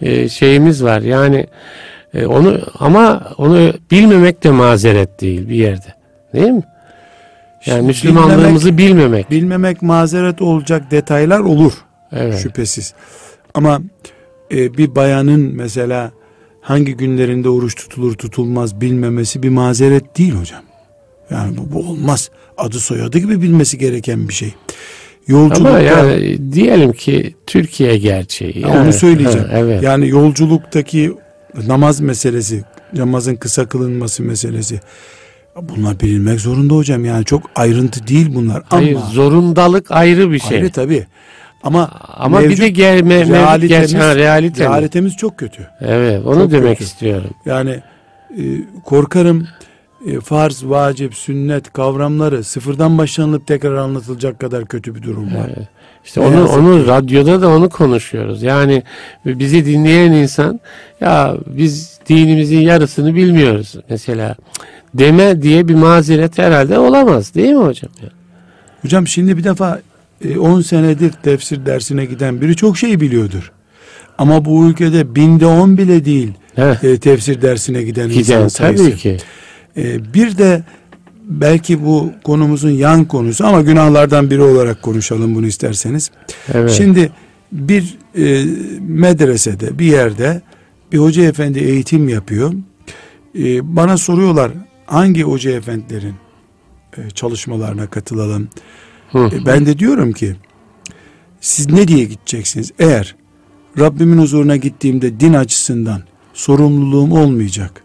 bir e, şeyimiz var. Yani e, onu ama onu bilmemek de mazeret değil bir yerde. Değil mi? Yani Şimdi Müslümanlığımızı bilmemek. Bilmemek mazeret olacak detaylar olur. Evet. Şüphesiz. Ama e, bir bayanın mesela hangi günlerinde oruç tutulur tutulmaz bilmemesi bir mazeret değil hocam. Yani bu, bu olmaz. Adı soyadı gibi bilmesi gereken bir şey. Yolculukta Ama yani diyelim ki Türkiye gerçeği. Ya Yani- onu söyleyeceğim. Ha, evet. Yani yolculuktaki namaz meselesi, namazın kısa kılınması meselesi. Bunlar bilinmek zorunda hocam. Yani çok ayrıntı değil bunlar. Hayır, ama zorundalık ayrı bir şey. ayrı tabii. Ama Ama bir de gel, me, realitemiz, gerçek- ha, realite mi? realitemiz çok kötü. Evet, onu Çok demek kötü. istiyorum. Yani e, korkarım e, farz, vacip, sünnet kavramları sıfırdan başlanılıp tekrar anlatılacak kadar kötü bir durum var. Evet. İşte onu onu radyoda da onu konuşuyoruz. Yani bizi dinleyen insan ya biz dinimizin yarısını bilmiyoruz mesela deme diye bir mazeret herhalde olamaz değil mi hocam? Hocam şimdi bir defa 10 e, senedir tefsir dersine giden biri çok şey biliyordur. Ama bu ülkede binde on bile değil e, tefsir dersine giden, giden insan sayısı. Tabii ki. E, bir de belki bu konumuzun yan konusu ama günahlardan biri olarak konuşalım bunu isterseniz. Evet. Şimdi bir e, medresede bir yerde bir hoca efendi eğitim yapıyor. E, bana soruyorlar hangi hoca efendilerin e, çalışmalarına katılalım. E, ben de diyorum ki siz ne diye gideceksiniz? Eğer Rabbimin huzuruna gittiğimde din açısından sorumluluğum olmayacak.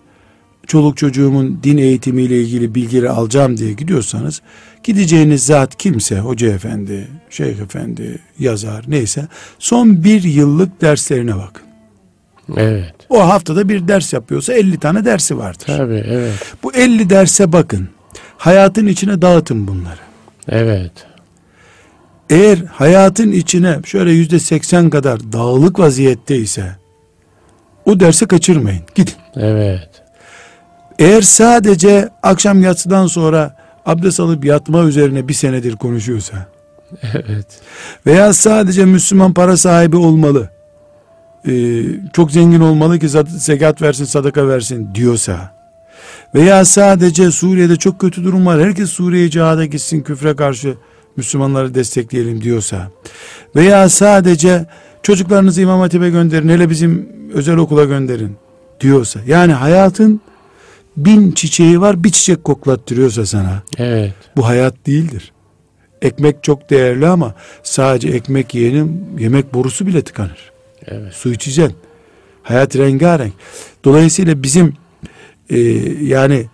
Çoluk çocuğumun din eğitimiyle ilgili bilgileri alacağım diye gidiyorsanız gideceğiniz zat kimse hoca efendi, şeyh efendi, yazar neyse son bir yıllık derslerine bakın. Evet. O haftada bir ders yapıyorsa 50 tane dersi vardır. Tabii evet. Bu 50 derse bakın. Hayatın içine dağıtın bunları. Evet. Eğer hayatın içine şöyle yüzde seksen kadar dağılık vaziyette ise o dersi kaçırmayın. Gidin. Evet. Eğer sadece akşam yatsıdan sonra abdest alıp yatma üzerine bir senedir konuşuyorsa evet. veya sadece Müslüman para sahibi olmalı e, çok zengin olmalı ki zekat versin sadaka versin diyorsa veya sadece Suriye'de çok kötü durum var herkes Suriye'ye cihada gitsin küfre karşı Müslümanları destekleyelim diyorsa veya sadece çocuklarınızı İmam Hatip'e gönderin hele bizim özel okula gönderin diyorsa yani hayatın bin çiçeği var bir çiçek koklattırıyorsa sana evet. bu hayat değildir. Ekmek çok değerli ama sadece ekmek yiyenin yemek borusu bile tıkanır. Evet. Su içeceksin. Hayat rengarenk. Dolayısıyla bizim e, yani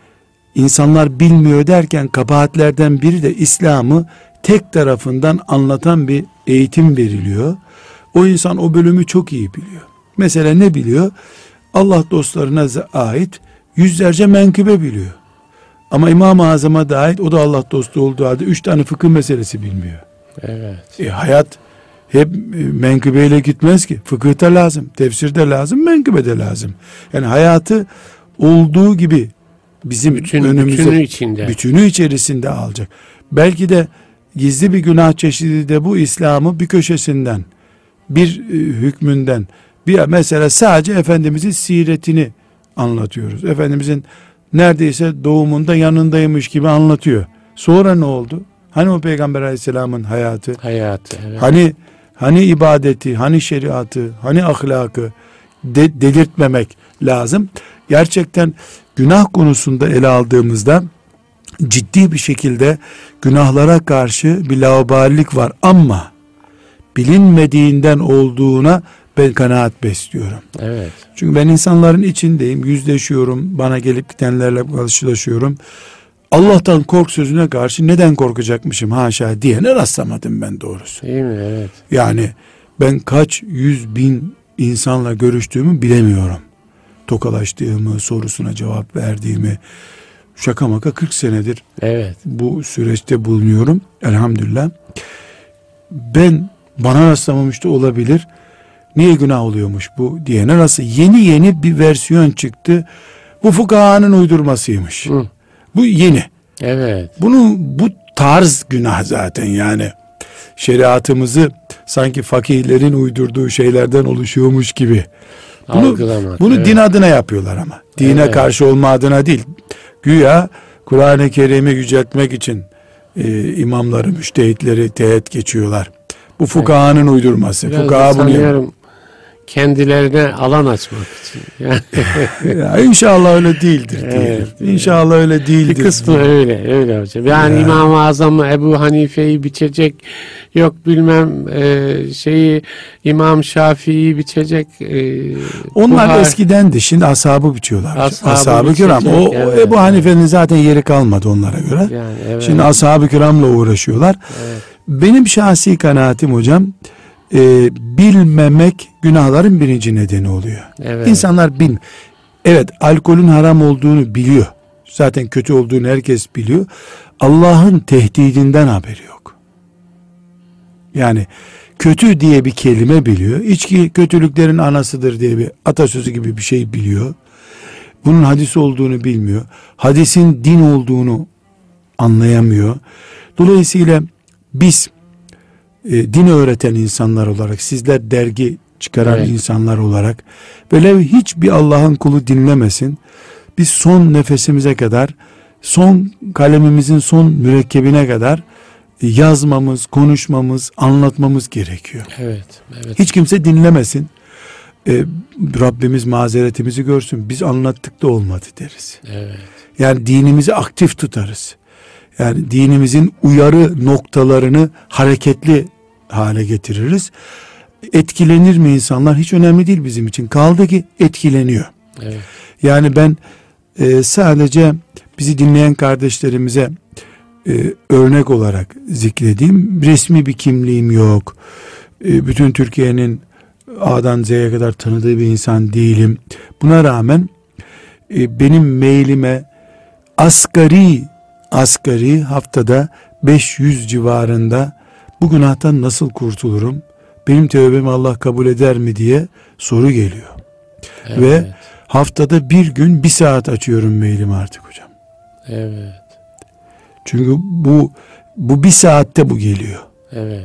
insanlar bilmiyor derken kabahatlerden biri de İslam'ı tek tarafından anlatan bir eğitim veriliyor. O insan o bölümü çok iyi biliyor. Mesela ne biliyor? Allah dostlarına ait yüzlerce menkıbe biliyor. Ama İmam-ı Azam'a da ait o da Allah dostu olduğu halde üç tane fıkıh meselesi bilmiyor. Evet. E, hayat hep e, menkıbeyle gitmez ki. Fıkıhta lazım, tefsirde lazım, menkıbede lazım. Yani hayatı olduğu gibi bizim Bütün, önümüze bütünü içinde. bütünü içerisinde alacak. Belki de gizli bir günah çeşidi de bu İslam'ı bir köşesinden bir e, hükmünden bir mesela sadece Efendimizin siretini anlatıyoruz. Efendimizin neredeyse doğumunda yanındaymış gibi anlatıyor. Sonra ne oldu? Hani o Peygamber Aleyhisselam'ın hayatı? Hayatı. Evet. Hani hani ibadeti, hani şeriatı, hani ahlakı de, delirtmemek lazım. Gerçekten günah konusunda ele aldığımızda ciddi bir şekilde günahlara karşı bir laubalilik var ama bilinmediğinden olduğuna ben kanaat besliyorum. Evet. Çünkü ben insanların içindeyim, yüzleşiyorum, bana gelip gidenlerle karşılaşıyorum. Allah'tan kork sözüne karşı neden korkacakmışım haşa diyene rastlamadım ben doğrusu. Değil mi? Evet. Yani ben kaç yüz bin insanla görüştüğümü bilemiyorum. Tokalaştığımı, sorusuna cevap verdiğimi. Şaka maka 40 senedir evet. bu süreçte bulunuyorum. Elhamdülillah. Ben bana rastlamamış da olabilir. Niye günah oluyormuş bu diyene nasıl? Yeni yeni bir versiyon çıktı. Bu fukahanın uydurmasıymış. Hı. Bu yeni. Evet. Bunu bu tarz günah zaten yani. Şeriatımızı sanki fakihlerin uydurduğu şeylerden oluşuyormuş gibi. Bunu, Algılamak, bunu evet. din adına yapıyorlar ama. Dine evet. karşı olma adına değil. Güya Kur'an-ı Kerim'i yüceltmek için e, imamları, müştehitleri teğet geçiyorlar. Bu fukahanın evet. uydurması. Biraz Fukaha bunu kendilerine alan açmak için. Yani. ya inşallah öyle değildir evet, İnşallah öyle değildir. Bir kısmı diye. öyle, öyle hocam. Yani, yani. İmam-ı Azam'ı Ebu Hanife'yi biçecek, yok bilmem e, şeyi İmam Şafii'yi biçecek. E, Onlar Buhar, eskidendi. Şimdi ashabı biçiyorlar. Ashabı, ashabı kiram. O, evet, Ebu Hanife'nin zaten yeri kalmadı onlara göre. Yani, evet. Şimdi ashab-ı kiramla uğraşıyorlar. Evet. Benim şahsi kanaatim hocam, e, bilmemek günahların birinci nedeni oluyor. Evet. İnsanlar bil. Evet alkolün haram olduğunu biliyor. Zaten kötü olduğunu herkes biliyor. Allah'ın tehdidinden haberi yok. Yani kötü diye bir kelime biliyor. İçki kötülüklerin anasıdır diye bir atasözü gibi bir şey biliyor. Bunun hadis olduğunu bilmiyor. Hadisin din olduğunu anlayamıyor. Dolayısıyla biz e, din öğreten insanlar olarak sizler dergi çıkaran Evet. insanlar olarak böyle hiçbir Allah'ın kulu dinlemesin. Biz son nefesimize kadar son kalemimizin son mürekkebine kadar yazmamız, konuşmamız, anlatmamız gerekiyor. Evet. Evet. Hiç kimse dinlemesin. E, Rabbimiz mazeretimizi görsün. Biz anlattık da olmadı deriz. Evet. Yani dinimizi aktif tutarız. Yani dinimizin uyarı noktalarını hareketli hale getiririz. Etkilenir mi insanlar? Hiç önemli değil bizim için. Kaldı ki etkileniyor. Evet. Yani ben e, sadece bizi dinleyen kardeşlerimize e, örnek olarak zikredeyim. Resmi bir kimliğim yok. E, bütün Türkiye'nin A'dan Z'ye kadar tanıdığı bir insan değilim. Buna rağmen e, benim mailime asgari asgari haftada 500 civarında bu günahtan nasıl kurtulurum? Benim tövbemi Allah kabul eder mi diye soru geliyor. Evet. Ve haftada bir gün bir saat açıyorum mailimi artık hocam. Evet. Çünkü bu bu bir saatte bu geliyor. Evet.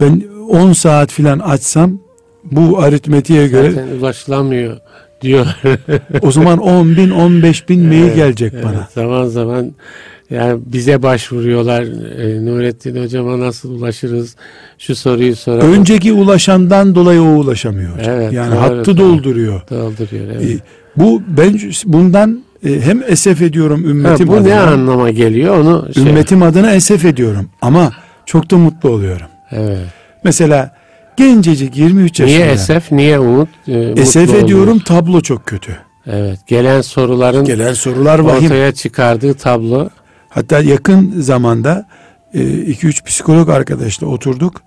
Ben 10 saat filan açsam bu aritmetiğe göre Zaten ulaşılamıyor diyor. o zaman 10 bin 15 bin mail Evet, gelecek evet. bana. Zaman zaman yani bize başvuruyorlar. E, Nurettin hocama nasıl ulaşırız? Şu soruyu soralım. Önceki ulaşandan dolayı o ulaşamıyor. Evet, yani doğru, hattı doğru. dolduruyor. Dolduruyor. E, Evet. bu ben bundan e, hem esef ediyorum Ha, ümmetim bu ne adına. anlama geliyor onu şey. Ümmetim adına esef ediyorum ama çok da mutlu oluyorum. Evet. Mesela gencecik 23 yaşında. Niye esef, niye umut? E, Esef ediyorum oluyor? tablo çok kötü. Evet. Gelen soruların Gelen sorular vahim. ortaya çıkardığı tablo. Hatta yakın zamanda 2-3 psikolog arkadaşla oturduk.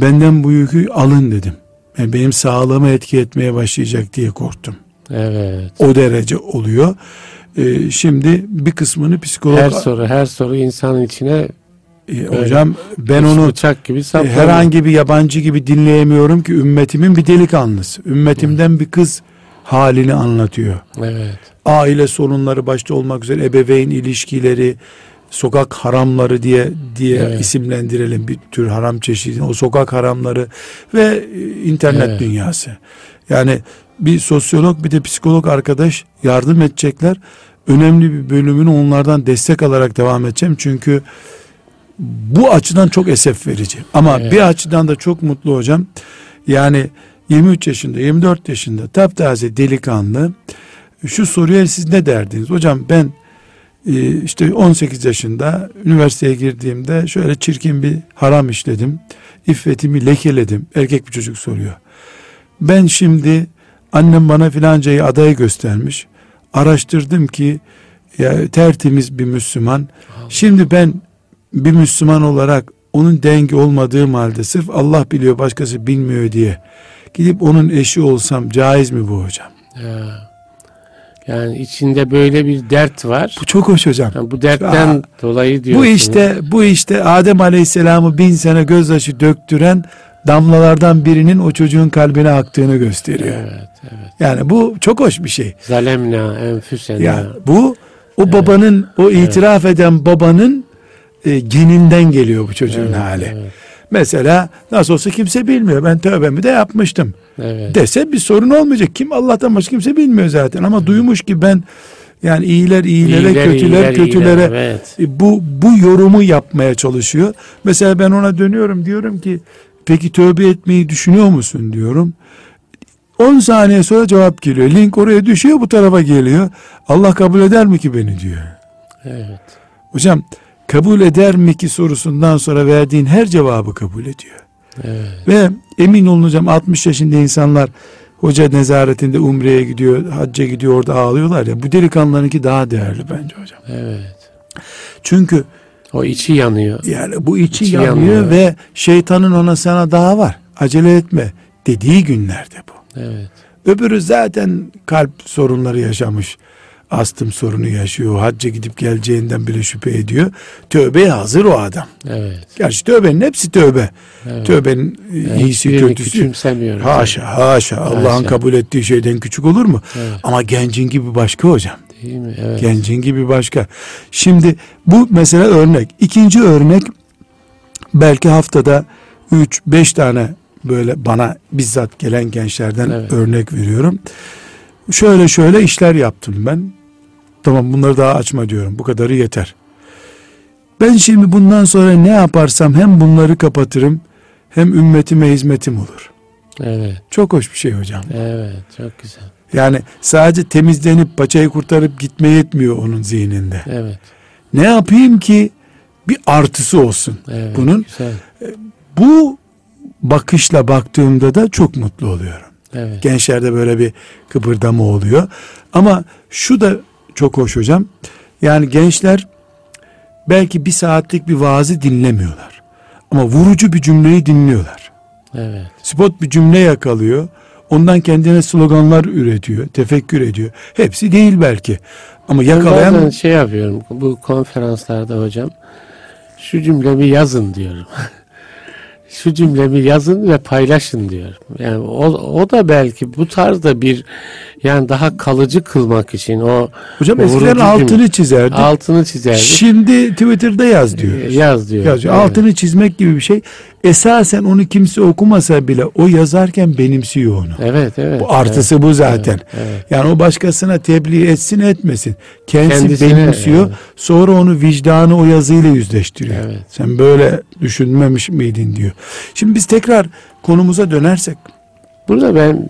Benden bu yükü alın dedim. Yani benim sağlığıma etki etmeye başlayacak diye korktum. Evet. O derece oluyor. E, şimdi bir kısmını psikolog... Her soru, her soru insanın içine E, hocam ben onu bıçak gibi e, saplanıyor. herhangi bir yabancı gibi dinleyemiyorum ki ümmetimin bir delikanlısı. Ümmetimden bir kız halini anlatıyor. Evet. aile sorunları başta olmak üzere ebeveyn ilişkileri, sokak haramları diye diye Evet. isimlendirelim bir tür haram çeşidi. O sokak haramları ve e, internet Evet. dünyası. Yani bir sosyolog bir de psikolog arkadaş yardım edecekler. Önemli bir bölümünü onlardan destek alarak devam edeceğim. Çünkü bu açıdan çok esef verici. Ama Evet. bir açıdan da çok mutlu hocam. Yani 23 yaşında, 24 yaşında taptaze delikanlı şu soruya siz ne derdiniz? Hocam ben e, işte 18 yaşında üniversiteye girdiğimde şöyle çirkin bir haram işledim. İffetimi lekeledim. Erkek bir çocuk soruyor. Ben şimdi annem bana filancayı adayı göstermiş. Araştırdım ki ya, tertemiz bir Müslüman. Şimdi ben bir Müslüman olarak onun dengi olmadığım halde sırf Allah biliyor başkası bilmiyor diye gidip onun eşi olsam caiz mi bu hocam? Ya. Yani içinde böyle bir dert var. Bu çok hoş hocam. Yani bu dertten Aa, dolayı diyorsunuz. Bu işte bu işte Adem Aleyhisselam'ı bin sene gözyaşı döktüren damlalardan birinin o çocuğun kalbine aktığını gösteriyor. Evet, evet. Yani bu çok hoş bir şey. Zalemna, enfüsena. Yani bu o babanın o itiraf eden babanın e, geninden geliyor bu çocuğun Evet, hali. Evet, Mesela nasıl olsa kimse bilmiyor. Ben tövbemi de yapmıştım. evet. Dese bir sorun olmayacak. Kim Allah'tan başka kimse bilmiyor zaten. Ama duymuş ki ben yani iyiler iyilere, İyiler, kötüler iyiler, kötülere iyiler, evet. e, bu bu yorumu yapmaya çalışıyor. Mesela ben ona dönüyorum diyorum ki peki tövbe etmeyi düşünüyor musun diyorum. 10 saniye sonra cevap geliyor. Link oraya düşüyor bu tarafa geliyor. Allah kabul eder mi ki beni diyor. Evet. Hocam kabul eder mi ki sorusundan sonra verdiğin her cevabı kabul ediyor. Evet. Ve emin olun hocam 60 yaşında insanlar hoca nezaretinde umreye gidiyor, hacca gidiyor orada ağlıyorlar ya. Bu delikanlılarınki daha değerli bence hocam. Evet. Çünkü O içi yanıyor. yani bu içi, İçi yanıyor, yanıyor. ve şeytanın ona sana daha var. Acele etme dediği günlerde bu. Evet. Öbürü zaten kalp sorunları yaşamış. Astım sorunu yaşıyor. Hacca gidip geleceğinden bile şüphe ediyor. Tövbeye hazır o adam. Evet. Gerçi tövbenin hepsi tövbe. evet. Tövbenin e, Yani iyisi kötüsü. Haşa haşa Allah'ın kabul ettiği şeyden küçük olur mu? Evet. Ama gencin gibi başka hocam. Değil mi? Evet. Gencin gibi başka. Şimdi bu mesela örnek. İkinci örnek Belki haftada 3-5 tane böyle bana bizzat gelen gençlerden Evet. örnek veriyorum. Şöyle şöyle işler yaptım ben. Tamam bunları daha açma diyorum. Bu kadarı yeter. Ben şimdi bundan sonra ne yaparsam hem bunları kapatırım hem ümmetime hizmetim olur. Evet. Çok hoş bir şey hocam. Evet. Çok güzel. Yani sadece temizlenip paçayı kurtarıp gitme yetmiyor onun zihninde. Evet. Ne yapayım ki bir artısı olsun. Evet. Bunun Güzel. bu bakışla baktığımda da çok mutlu oluyorum. Evet. Gençlerde böyle bir kıpırdama oluyor. Ama şu da çok hoş hocam. Yani gençler belki bir saatlik bir vaazı dinlemiyorlar. Ama vurucu bir cümleyi dinliyorlar. Evet. Spot bir cümle yakalıyor. Ondan kendine sloganlar üretiyor, tefekkür ediyor. Hepsi değil belki. Ama Ben yakalayan bazen şey yapıyorum bu konferanslarda hocam şu cümlemi yazın diyorum. şu cümlemi yazın ve paylaşın diyorum. Yani o, o da belki bu tarzda bir yani daha kalıcı kılmak için o hocam eskiden altını cümle- çizerdi. altını çizerdik. Şimdi Twitter'da yaz diyor. Yaz diyor. Yazıyor. Evet. Altını çizmek gibi bir şey. Esasen onu kimse okumasa bile o yazarken benimsiyor onu. Evet evet. Bu artısı bu zaten. Evet, evet. Yani o başkasına tebliğ etsin etmesin. Kendisi Kendisine, benimsiyor. evet. Sonra onu vicdanı o yazıyla yüzleştiriyor. Evet. Sen böyle düşünmemiş miydin diyor. Şimdi biz tekrar konumuza dönersek. Burada ben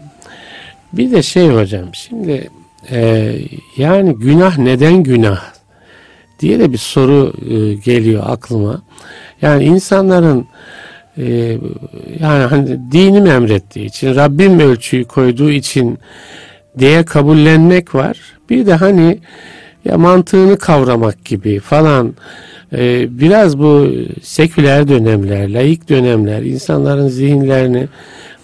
bir de şey hocam şimdi e, yani günah neden günah diye de bir soru e, geliyor aklıma. Yani insanların e, yani hani dinim emrettiği için Rabbim ölçüyü koyduğu için diye kabullenmek var. Bir de hani ya mantığını kavramak gibi falan e, biraz bu seküler dönemler, laik dönemler insanların zihinlerini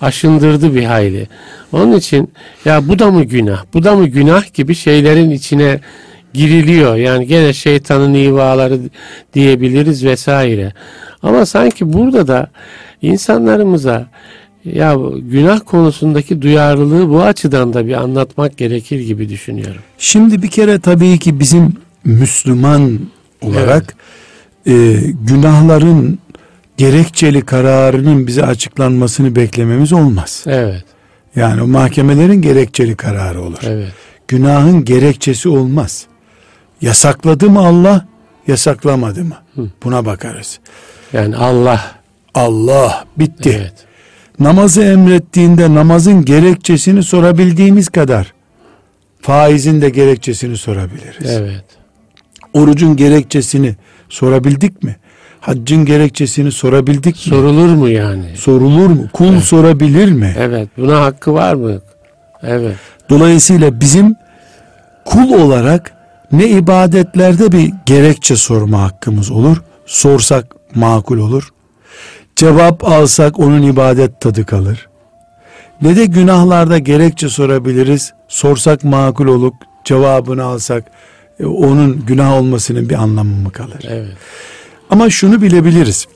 aşındırdı bir hayli. Onun için ya bu da mı günah, bu da mı günah gibi şeylerin içine giriliyor. Yani gene şeytanın ivaları diyebiliriz vesaire. Ama sanki burada da insanlarımıza ya günah konusundaki duyarlılığı bu açıdan da bir anlatmak gerekir gibi düşünüyorum. Şimdi bir kere tabii ki bizim Müslüman olarak e, günahların gerekçeli kararının bize açıklanmasını beklememiz olmaz. Evet, Yani o mahkemelerin gerekçeli kararı olur. evet, Günahın gerekçesi olmaz. Yasakladı mı Allah, yasaklamadı mı? Hı. Buna bakarız. yani Allah. Allah bitti. Evet, Namazı emrettiğinde namazın gerekçesini sorabildiğimiz kadar faizin de gerekçesini sorabiliriz. evet, Orucun gerekçesini sorabildik mi? Haccın gerekçesini sorabildik mi? sorulur mu yani? Sorulur mu? Kul sorabilir mi? Evet, buna hakkı var mı? Evet, Dolayısıyla bizim kul olarak ne ibadetlerde bir gerekçe sorma hakkımız olur. Sorsak makul olur. Cevap alsak onun ibadet tadı kalır. Ne de günahlarda gerekçe sorabiliriz. Sorsak makul olup cevabını alsak e, onun günah olmasının bir anlamı mı kalır? evet, Ama şunu bilebiliriz.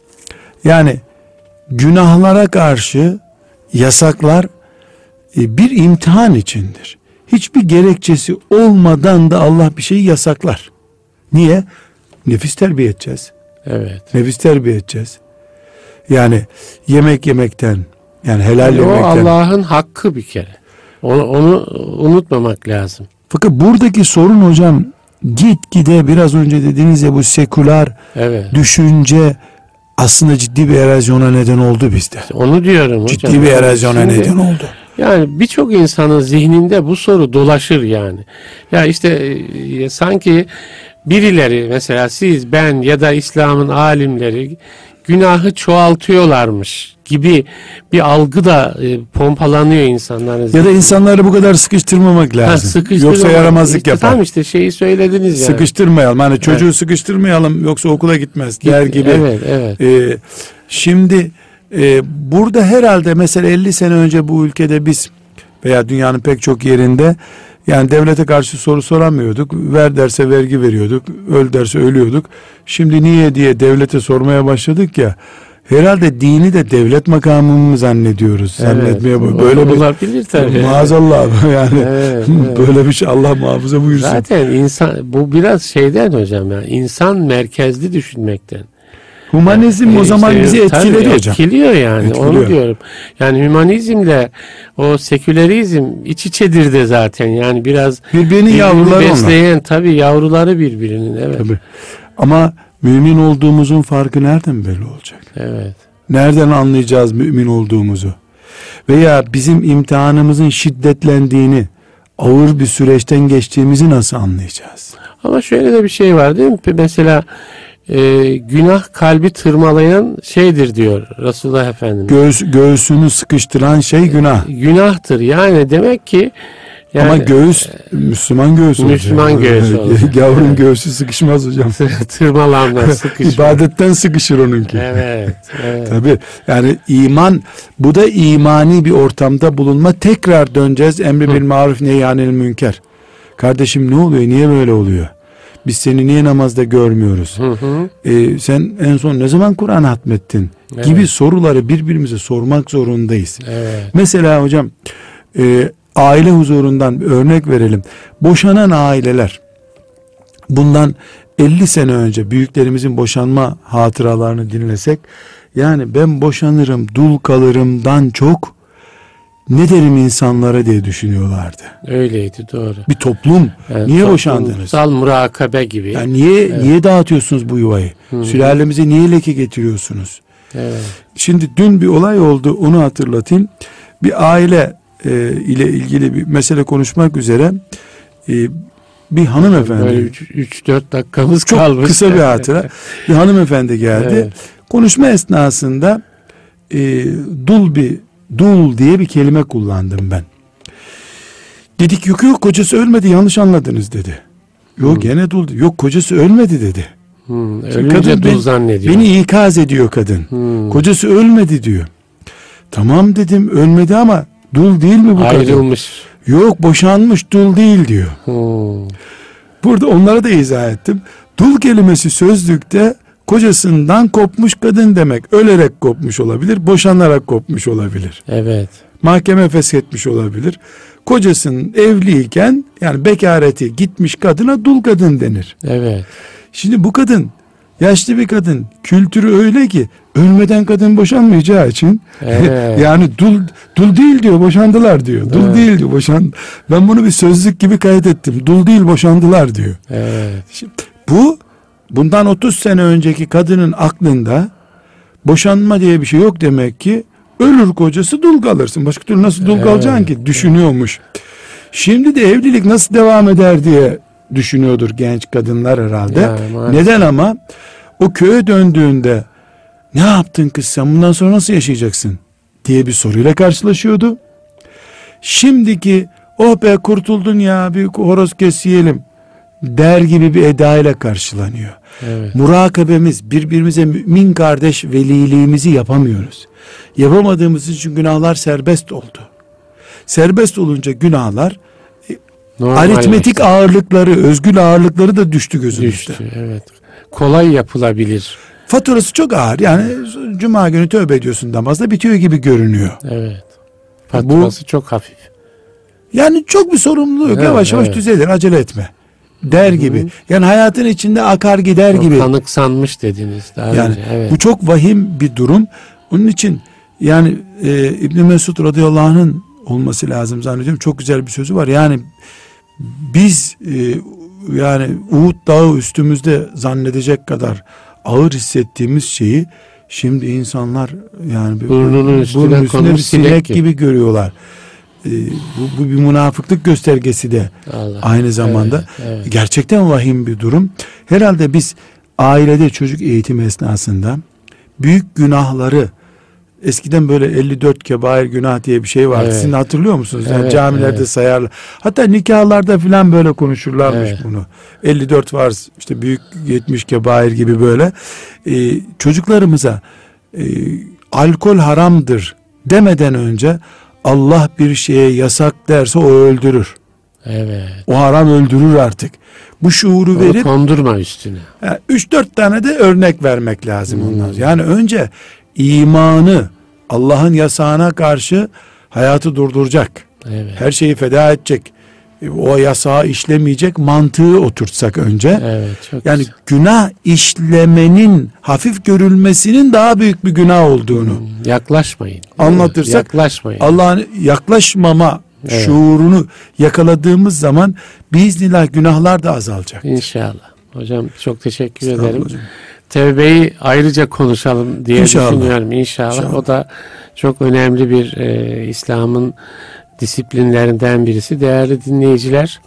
Yani günahlara karşı yasaklar e, bir imtihan içindir. Hiçbir gerekçesi olmadan da Allah bir şeyi yasaklar. Niye? Nefis terbiye edeceğiz. evet. Nefis terbiye edeceğiz. Yani yemek yemekten yani helal Yani o yemekten. Allah'ın hakkı bir kere. Onu, onu unutmamak lazım. Fakat buradaki sorun hocam gitgide biraz önce dediğiniz ya bu seküler Evet. düşünce aslında ciddi bir erozyona neden oldu bizde. Onu diyorum hocam. Ciddi bir erozyona Şimdi- neden oldu. Yani birçok insanın zihninde bu soru dolaşır yani. Ya işte e, sanki birileri mesela siz ben ya da İslam'ın alimleri günahı çoğaltıyorlarmış gibi bir algı da e, pompalanıyor insanların Ya da insanları bu kadar sıkıştırmamak Ha, lazım. sıkıştırma- Yoksa yaramazlık işte yapar. Tam işte şeyi söylediniz yani. Sıkıştırmayalım. Hani çocuğu sıkıştırmayalım yoksa okula gitmez der gibi. Evet, evet. Ee, şimdi e, burada herhalde mesela 50 sene önce bu ülkede biz veya dünyanın pek çok yerinde yani devlete karşı soru soramıyorduk. Ver derse vergi veriyorduk. Öl derse ölüyorduk. Şimdi niye diye devlete sormaya başladık ya. Herhalde dini de devlet makamı mı zannediyoruz? Zannetmeye Evet, bu- böyle bir olabilir tabii. maazallah yani Evet, evet. böyle bir şey Allah muhafaza buyursun. Zaten insan bu biraz şeyden hocam ya insan merkezli düşünmekten. Humanizm o E, zaman işte, bizi tabii etkiledi hocam. Etkiliyor yani Etkiliyor. onu diyorum. Yani hümanizmle o sekülerizm iç içedir de zaten yani biraz Birbirinin birbirini yavruları onlar. besleyen tabii yavruları birbirinin evet. Tabii. Ama mümin olduğumuzun farkı nereden belli olacak? Evet. Nereden anlayacağız mümin olduğumuzu? Veya bizim imtihanımızın şiddetlendiğini, ağır bir süreçten geçtiğimizi nasıl anlayacağız? Ama şöyle de bir şey var değil mi? Mesela e, günah kalbi tırmalayan şeydir diyor Resulullah Efendimiz. Göğüs, göğsünü sıkıştıran şey günah. Günahtır yani demek ki yani Ama göğüs Müslüman göğsü olacak. Müslüman göğsü olacak. Yavrun Evet. göğsü sıkışmaz hocam. tırmalanma, sıkışma. İbadetten sıkışır onunki. Evet, evet. Tabi yani iman bu da imani bir ortamda bulunma tekrar döneceğiz emri bil maruf nehyanil münker. Kardeşim ne oluyor niye böyle oluyor? Biz seni niye namazda görmüyoruz? Hı hı. Ee, sen en son ne zaman Kur'an hatmettin? Evet. Gibi soruları birbirimize sormak zorundayız. Evet. Mesela hocam e, aile huzurundan bir örnek verelim. Boşanan aileler bundan 50 sene önce büyüklerimizin boşanma hatıralarını dinlesek yani ben boşanırım dul kalırımdan çok ne derim insanlara diye düşünüyorlardı. Öyleydi doğru. Bir toplum Yani niye boşandınız? toplumsal murakabe gibi. Yani niye niye dağıtıyorsunuz bu yuvayı? Sülalemize niye leke getiriyorsunuz? Evet. Şimdi dün bir olay oldu onu hatırlatayım. Bir aile e, ile ilgili bir mesele konuşmak üzere e, bir hanımefendi Böyle 3-4 dakikamız çok kalmış. kısa bir hatıra bir hanımefendi geldi. Evet. Konuşma esnasında e, dul bir dul diye bir kelime kullandım ben. Dedik yok yok kocası ölmedi yanlış anladınız dedi. Yok gene dul yok kocası ölmedi dedi. Hmm, ölünce kadın dul zannediyor. Beni ikaz ediyor kadın. Hmm. Kocası ölmedi diyor. Tamam dedim ölmedi ama dul değil mi bu kadın? Ayrılmış. Yok boşanmış dul değil diyor. Hmm. Burada onlara da izah ettim. Dul kelimesi sözlükte kocasından kopmuş kadın demek. Ölerek kopmuş olabilir, boşanarak kopmuş olabilir. Evet. Mahkeme feshetmiş olabilir. Kocasının evliyken yani bekareti gitmiş kadına dul kadın denir. Evet. Şimdi bu kadın yaşlı bir kadın kültürü öyle ki ölmeden kadın boşanmayacağı için Evet. yani dul dul değil diyor boşandılar diyor. Dul Evet. değil diyor boşan. Ben bunu bir sözlük gibi kaydettim. Dul değil boşandılar diyor. Evet. Şimdi bu bundan 30 sene önceki kadının aklında boşanma diye bir şey yok demek ki ölür kocası dul kalırsın. Başka türlü nasıl dul Evet. kalacaksın ki düşünüyormuş. Şimdi de evlilik nasıl devam eder diye düşünüyordur genç kadınlar herhalde. Yani maalesef. Neden ama o köye döndüğünde ne yaptın kız sen bundan sonra nasıl yaşayacaksın diye bir soruyla karşılaşıyordu. Şimdiki oh be kurtuldun ya bir horoz kes yiyelim der gibi bir edayla karşılanıyor. Evet. Murakabemiz birbirimize mümin kardeş veliliğimizi yapamıyoruz. Yapamadığımız için günahlar serbest oldu. Serbest olunca günahlar Normalleşti. aritmetik ağırlıkları, özgül ağırlıkları da düştü gözümüzde. düştü. Evet. Kolay yapılabilir. Faturası çok ağır. Yani cuma günü tövbe ediyorsun namazda bitiyor gibi görünüyor. Evet. Faturası çok hafif. Yani çok bir sorumluluğu yok. Evet, yavaş yavaş evet. düzelir acele etme. Der gibi. Yani hayatın içinde akar gider O gibi. Kanıksanmış dediniz daha Yani önce. Evet. bu çok vahim bir durum. Onun için yani e, İbn Mesud radıyallahu anh'ın olması lazım zannediyorum. Çok güzel bir sözü var. Yani biz e, yani Uhud dağı üstümüzde zannedecek kadar ağır hissettiğimiz şeyi şimdi insanlar yani Burnunun üstüne burnun bir sinek sinek gibi. gibi. görüyorlar. E, bu, bu bir münafıklık göstergesi de Allah. aynı zamanda. Evet, evet. Gerçekten vahim bir durum. Herhalde biz ailede çocuk eğitim esnasında büyük günahları eskiden böyle 54 kebair günah diye bir şey vardı. Evet. Sizin hatırlıyor musunuz? Yani Evet, camilerde evet. sayarlar. Hatta nikahlarda filan böyle konuşurlarmış Evet. bunu. 54 var işte büyük 70 kebair gibi böyle. Ee, çocuklarımıza e, alkol haramdır demeden önce Allah bir şeye yasak derse o öldürür. Evet. O haram öldürür artık. Bu şuuru Onu verip kondurma üstüne. 3-4 tane de örnek vermek lazım Hmm. ondan. Yani önce imanı Allah'ın yasağına karşı hayatı durduracak. Evet. Her şeyi feda edecek. e, o yasağı işlemeyecek mantığı oturtsak önce. Evet, çok Yani güzel. günah işlemenin hafif görülmesinin daha büyük bir günah olduğunu yaklaşmayın. Anlatırsak yaklaşmayın. Allah'ın yaklaşmama Evet. şuurunu yakaladığımız zaman biiznillah günahlar da azalacak. İnşallah. Hocam çok teşekkür ederim. hocam. Tevbeyi ayrıca konuşalım diye İnşallah. düşünüyorum inşallah. İnşallah. O da çok önemli bir e, İslam'ın disiplinlerinden birisi. Değerli dinleyiciler,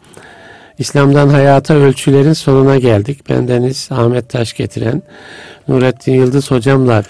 İslam'dan hayata ölçülerin sonuna geldik. Bendeniz Ahmet Taş getiren Nurettin Yıldız hocamla bir